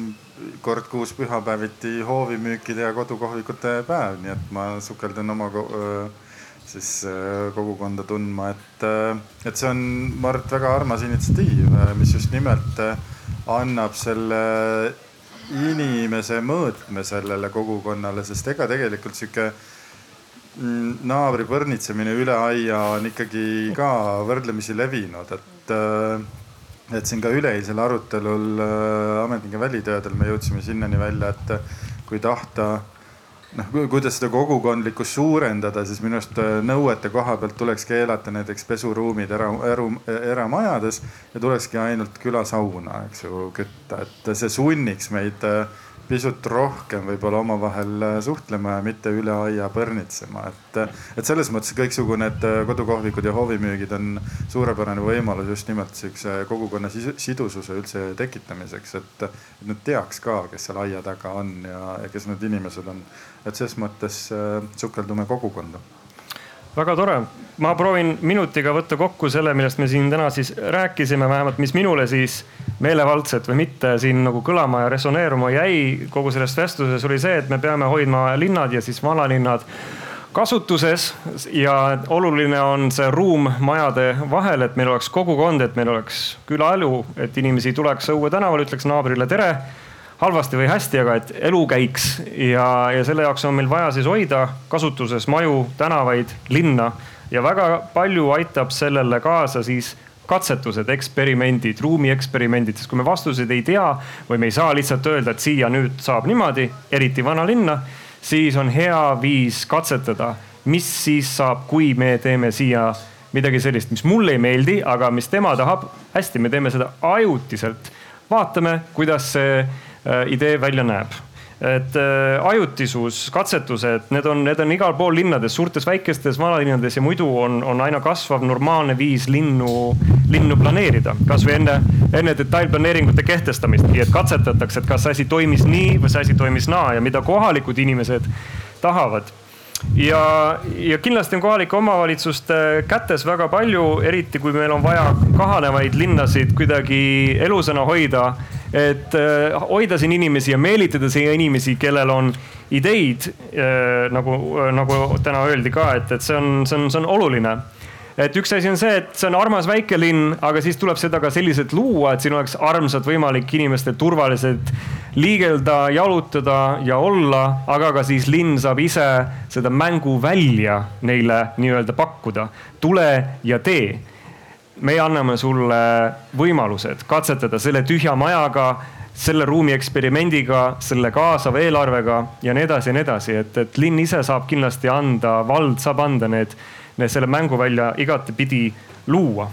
kord kuus pühapäeviti hoovimüükide ja kodukohvikute päev, nii et ma sukeldan oma äh, siis kogukonda tundma, et, et see on, ma arvan, et väga armas initsiatiiv, mis just nimelt annab selle inimese mõõtme sellele kogukonnale, sest ega tegelikult sihuke naabri põrnitsemine üle aia on ikkagi ka võrdlemisi levinud, et, äh, et siin ka üleeilsel arutelul äh, ametnike välitöödel me jõudsime sinnani välja, et kui tahta noh, kuidas seda kogukondlikkust suurendada, siis minu arust äh, nõuete koha pealt tuleks keelata näiteks pesuruumid era, era, eramajades ja tulekski ainult külasauna, eks ju, kütta, et see sunniks meid pisut rohkem võib-olla omavahel äh, suhtlema ja mitte üle aia põrnitsema, et, äh, et selles mõttes kõiksugune need äh, kodukohvikud ja hoovimüügid on suurepärane võimalus just nimelt sihukese kogukonna sidususe üldse tekitamiseks, et, et nad teaks ka, kes seal aia taga on ja, ja kes need inimesed on. et ses mõttes sukeldume kogukonda väga tore, ma proovin minutiga võtta kokku selle, millest me siin täna siis rääkisime, vähemalt mis minule siis meelevaldselt või mitte siin nagu kõlama ja resoneeruma jäi. Kogu selles vestluses oli see, et me peame hoidma linnad ja siis vanalinnad kasutuses. Ja oluline on see ruum majade vahel, et meil oleks kogukond, et meil oleks külaelu, et inimesi tuleks õue tänavale, ütleks naabrile tere halvasti või hästi, aga et elu käiks ja, ja selle jaoks on meil vaja siis hoida kasutuses maju, tänavaid, linna ja väga palju aitab sellele kaasa siis katsetused, eksperimendid, ruumieksperimendid, sest kui me vastuseid ei tea või me ei saa lihtsalt öelda, et siia nüüd saab niimoodi, eriti vanalinna, siis on hea viis katsetada, mis siis saab, kui me teeme siia midagi sellist, mis mulle ei meeldi, aga mis tema tahab. hästi, me teeme seda ajutiselt. vaatame, kuidas see idee välja näeb et äh, ajutisus, katsetused, need on, need on igal pool linnades, suurtes, väikestes vanalinnades ja muidu on, on aina kasvav normaalne viis linnu, linnu planeerida. kasvõi enne, enne detailplaneeringute kehtestamist, nii et katsetatakse, et kas asi toimis nii või see asi toimis naa ja mida kohalikud inimesed tahavad ja, ja kindlasti on kohalike omavalitsuste kätes väga palju, eriti kui meil on vaja kahanevaid linnasid kuidagi elusana hoida et äh, hoida siin inimesi ja meelitada siia inimesi, kellel on ideid äh, nagu, nagu täna öeldi ka, et, et see on, see on, see on oluline et üks asi on see, et see on armas väike linn, aga siis tuleb seda ka selliselt luua, et siin oleks armsalt võimalik inimestel turvaliselt liigelda, jalutada ja olla, aga ka siis linn saab ise seda mänguvälja neile nii-öelda pakkuda. tule ja tee meie anname sulle võimalused katsetada selle tühja majaga, selle ruumi eksperimendiga, selle kaasava eelarvega ja nii edasi ja nii edasi, et, et linn ise saab kindlasti anda, vald saab anda need selle mänguvälja igatepidi luua.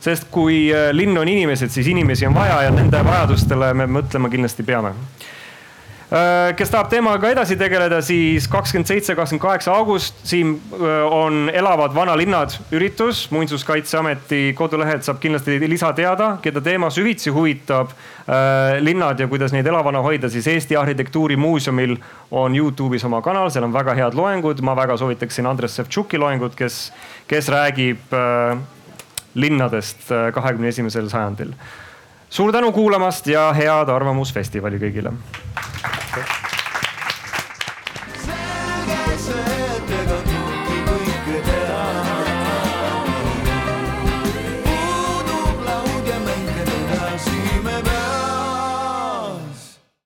Sest kui äh, linn on inimesed, siis inimesi on vaja ja nende vajadustele me mõtlema kindlasti peame kes tahab teemaga edasi tegeleda, siis kakskümmend seitse, kakskümmend kaheksa august siin äh, on Elavad vanalinnad üritus. muinsuskaitseameti kodulehelt saab kindlasti lisa teada, keda teema süvitsi huvitab. Äh, linnad ja kuidas neid elavana hoida, siis Eesti Arhitektuurimuuseumil on Youtube'is oma kanal, seal on väga head loengud. ma väga soovitaksin Andres Sevtšuki loengut, kes, kes räägib linnadest kahekümne esimesel sajandil suur tänu kuulamast ja head Arvamusfestivali kõigile.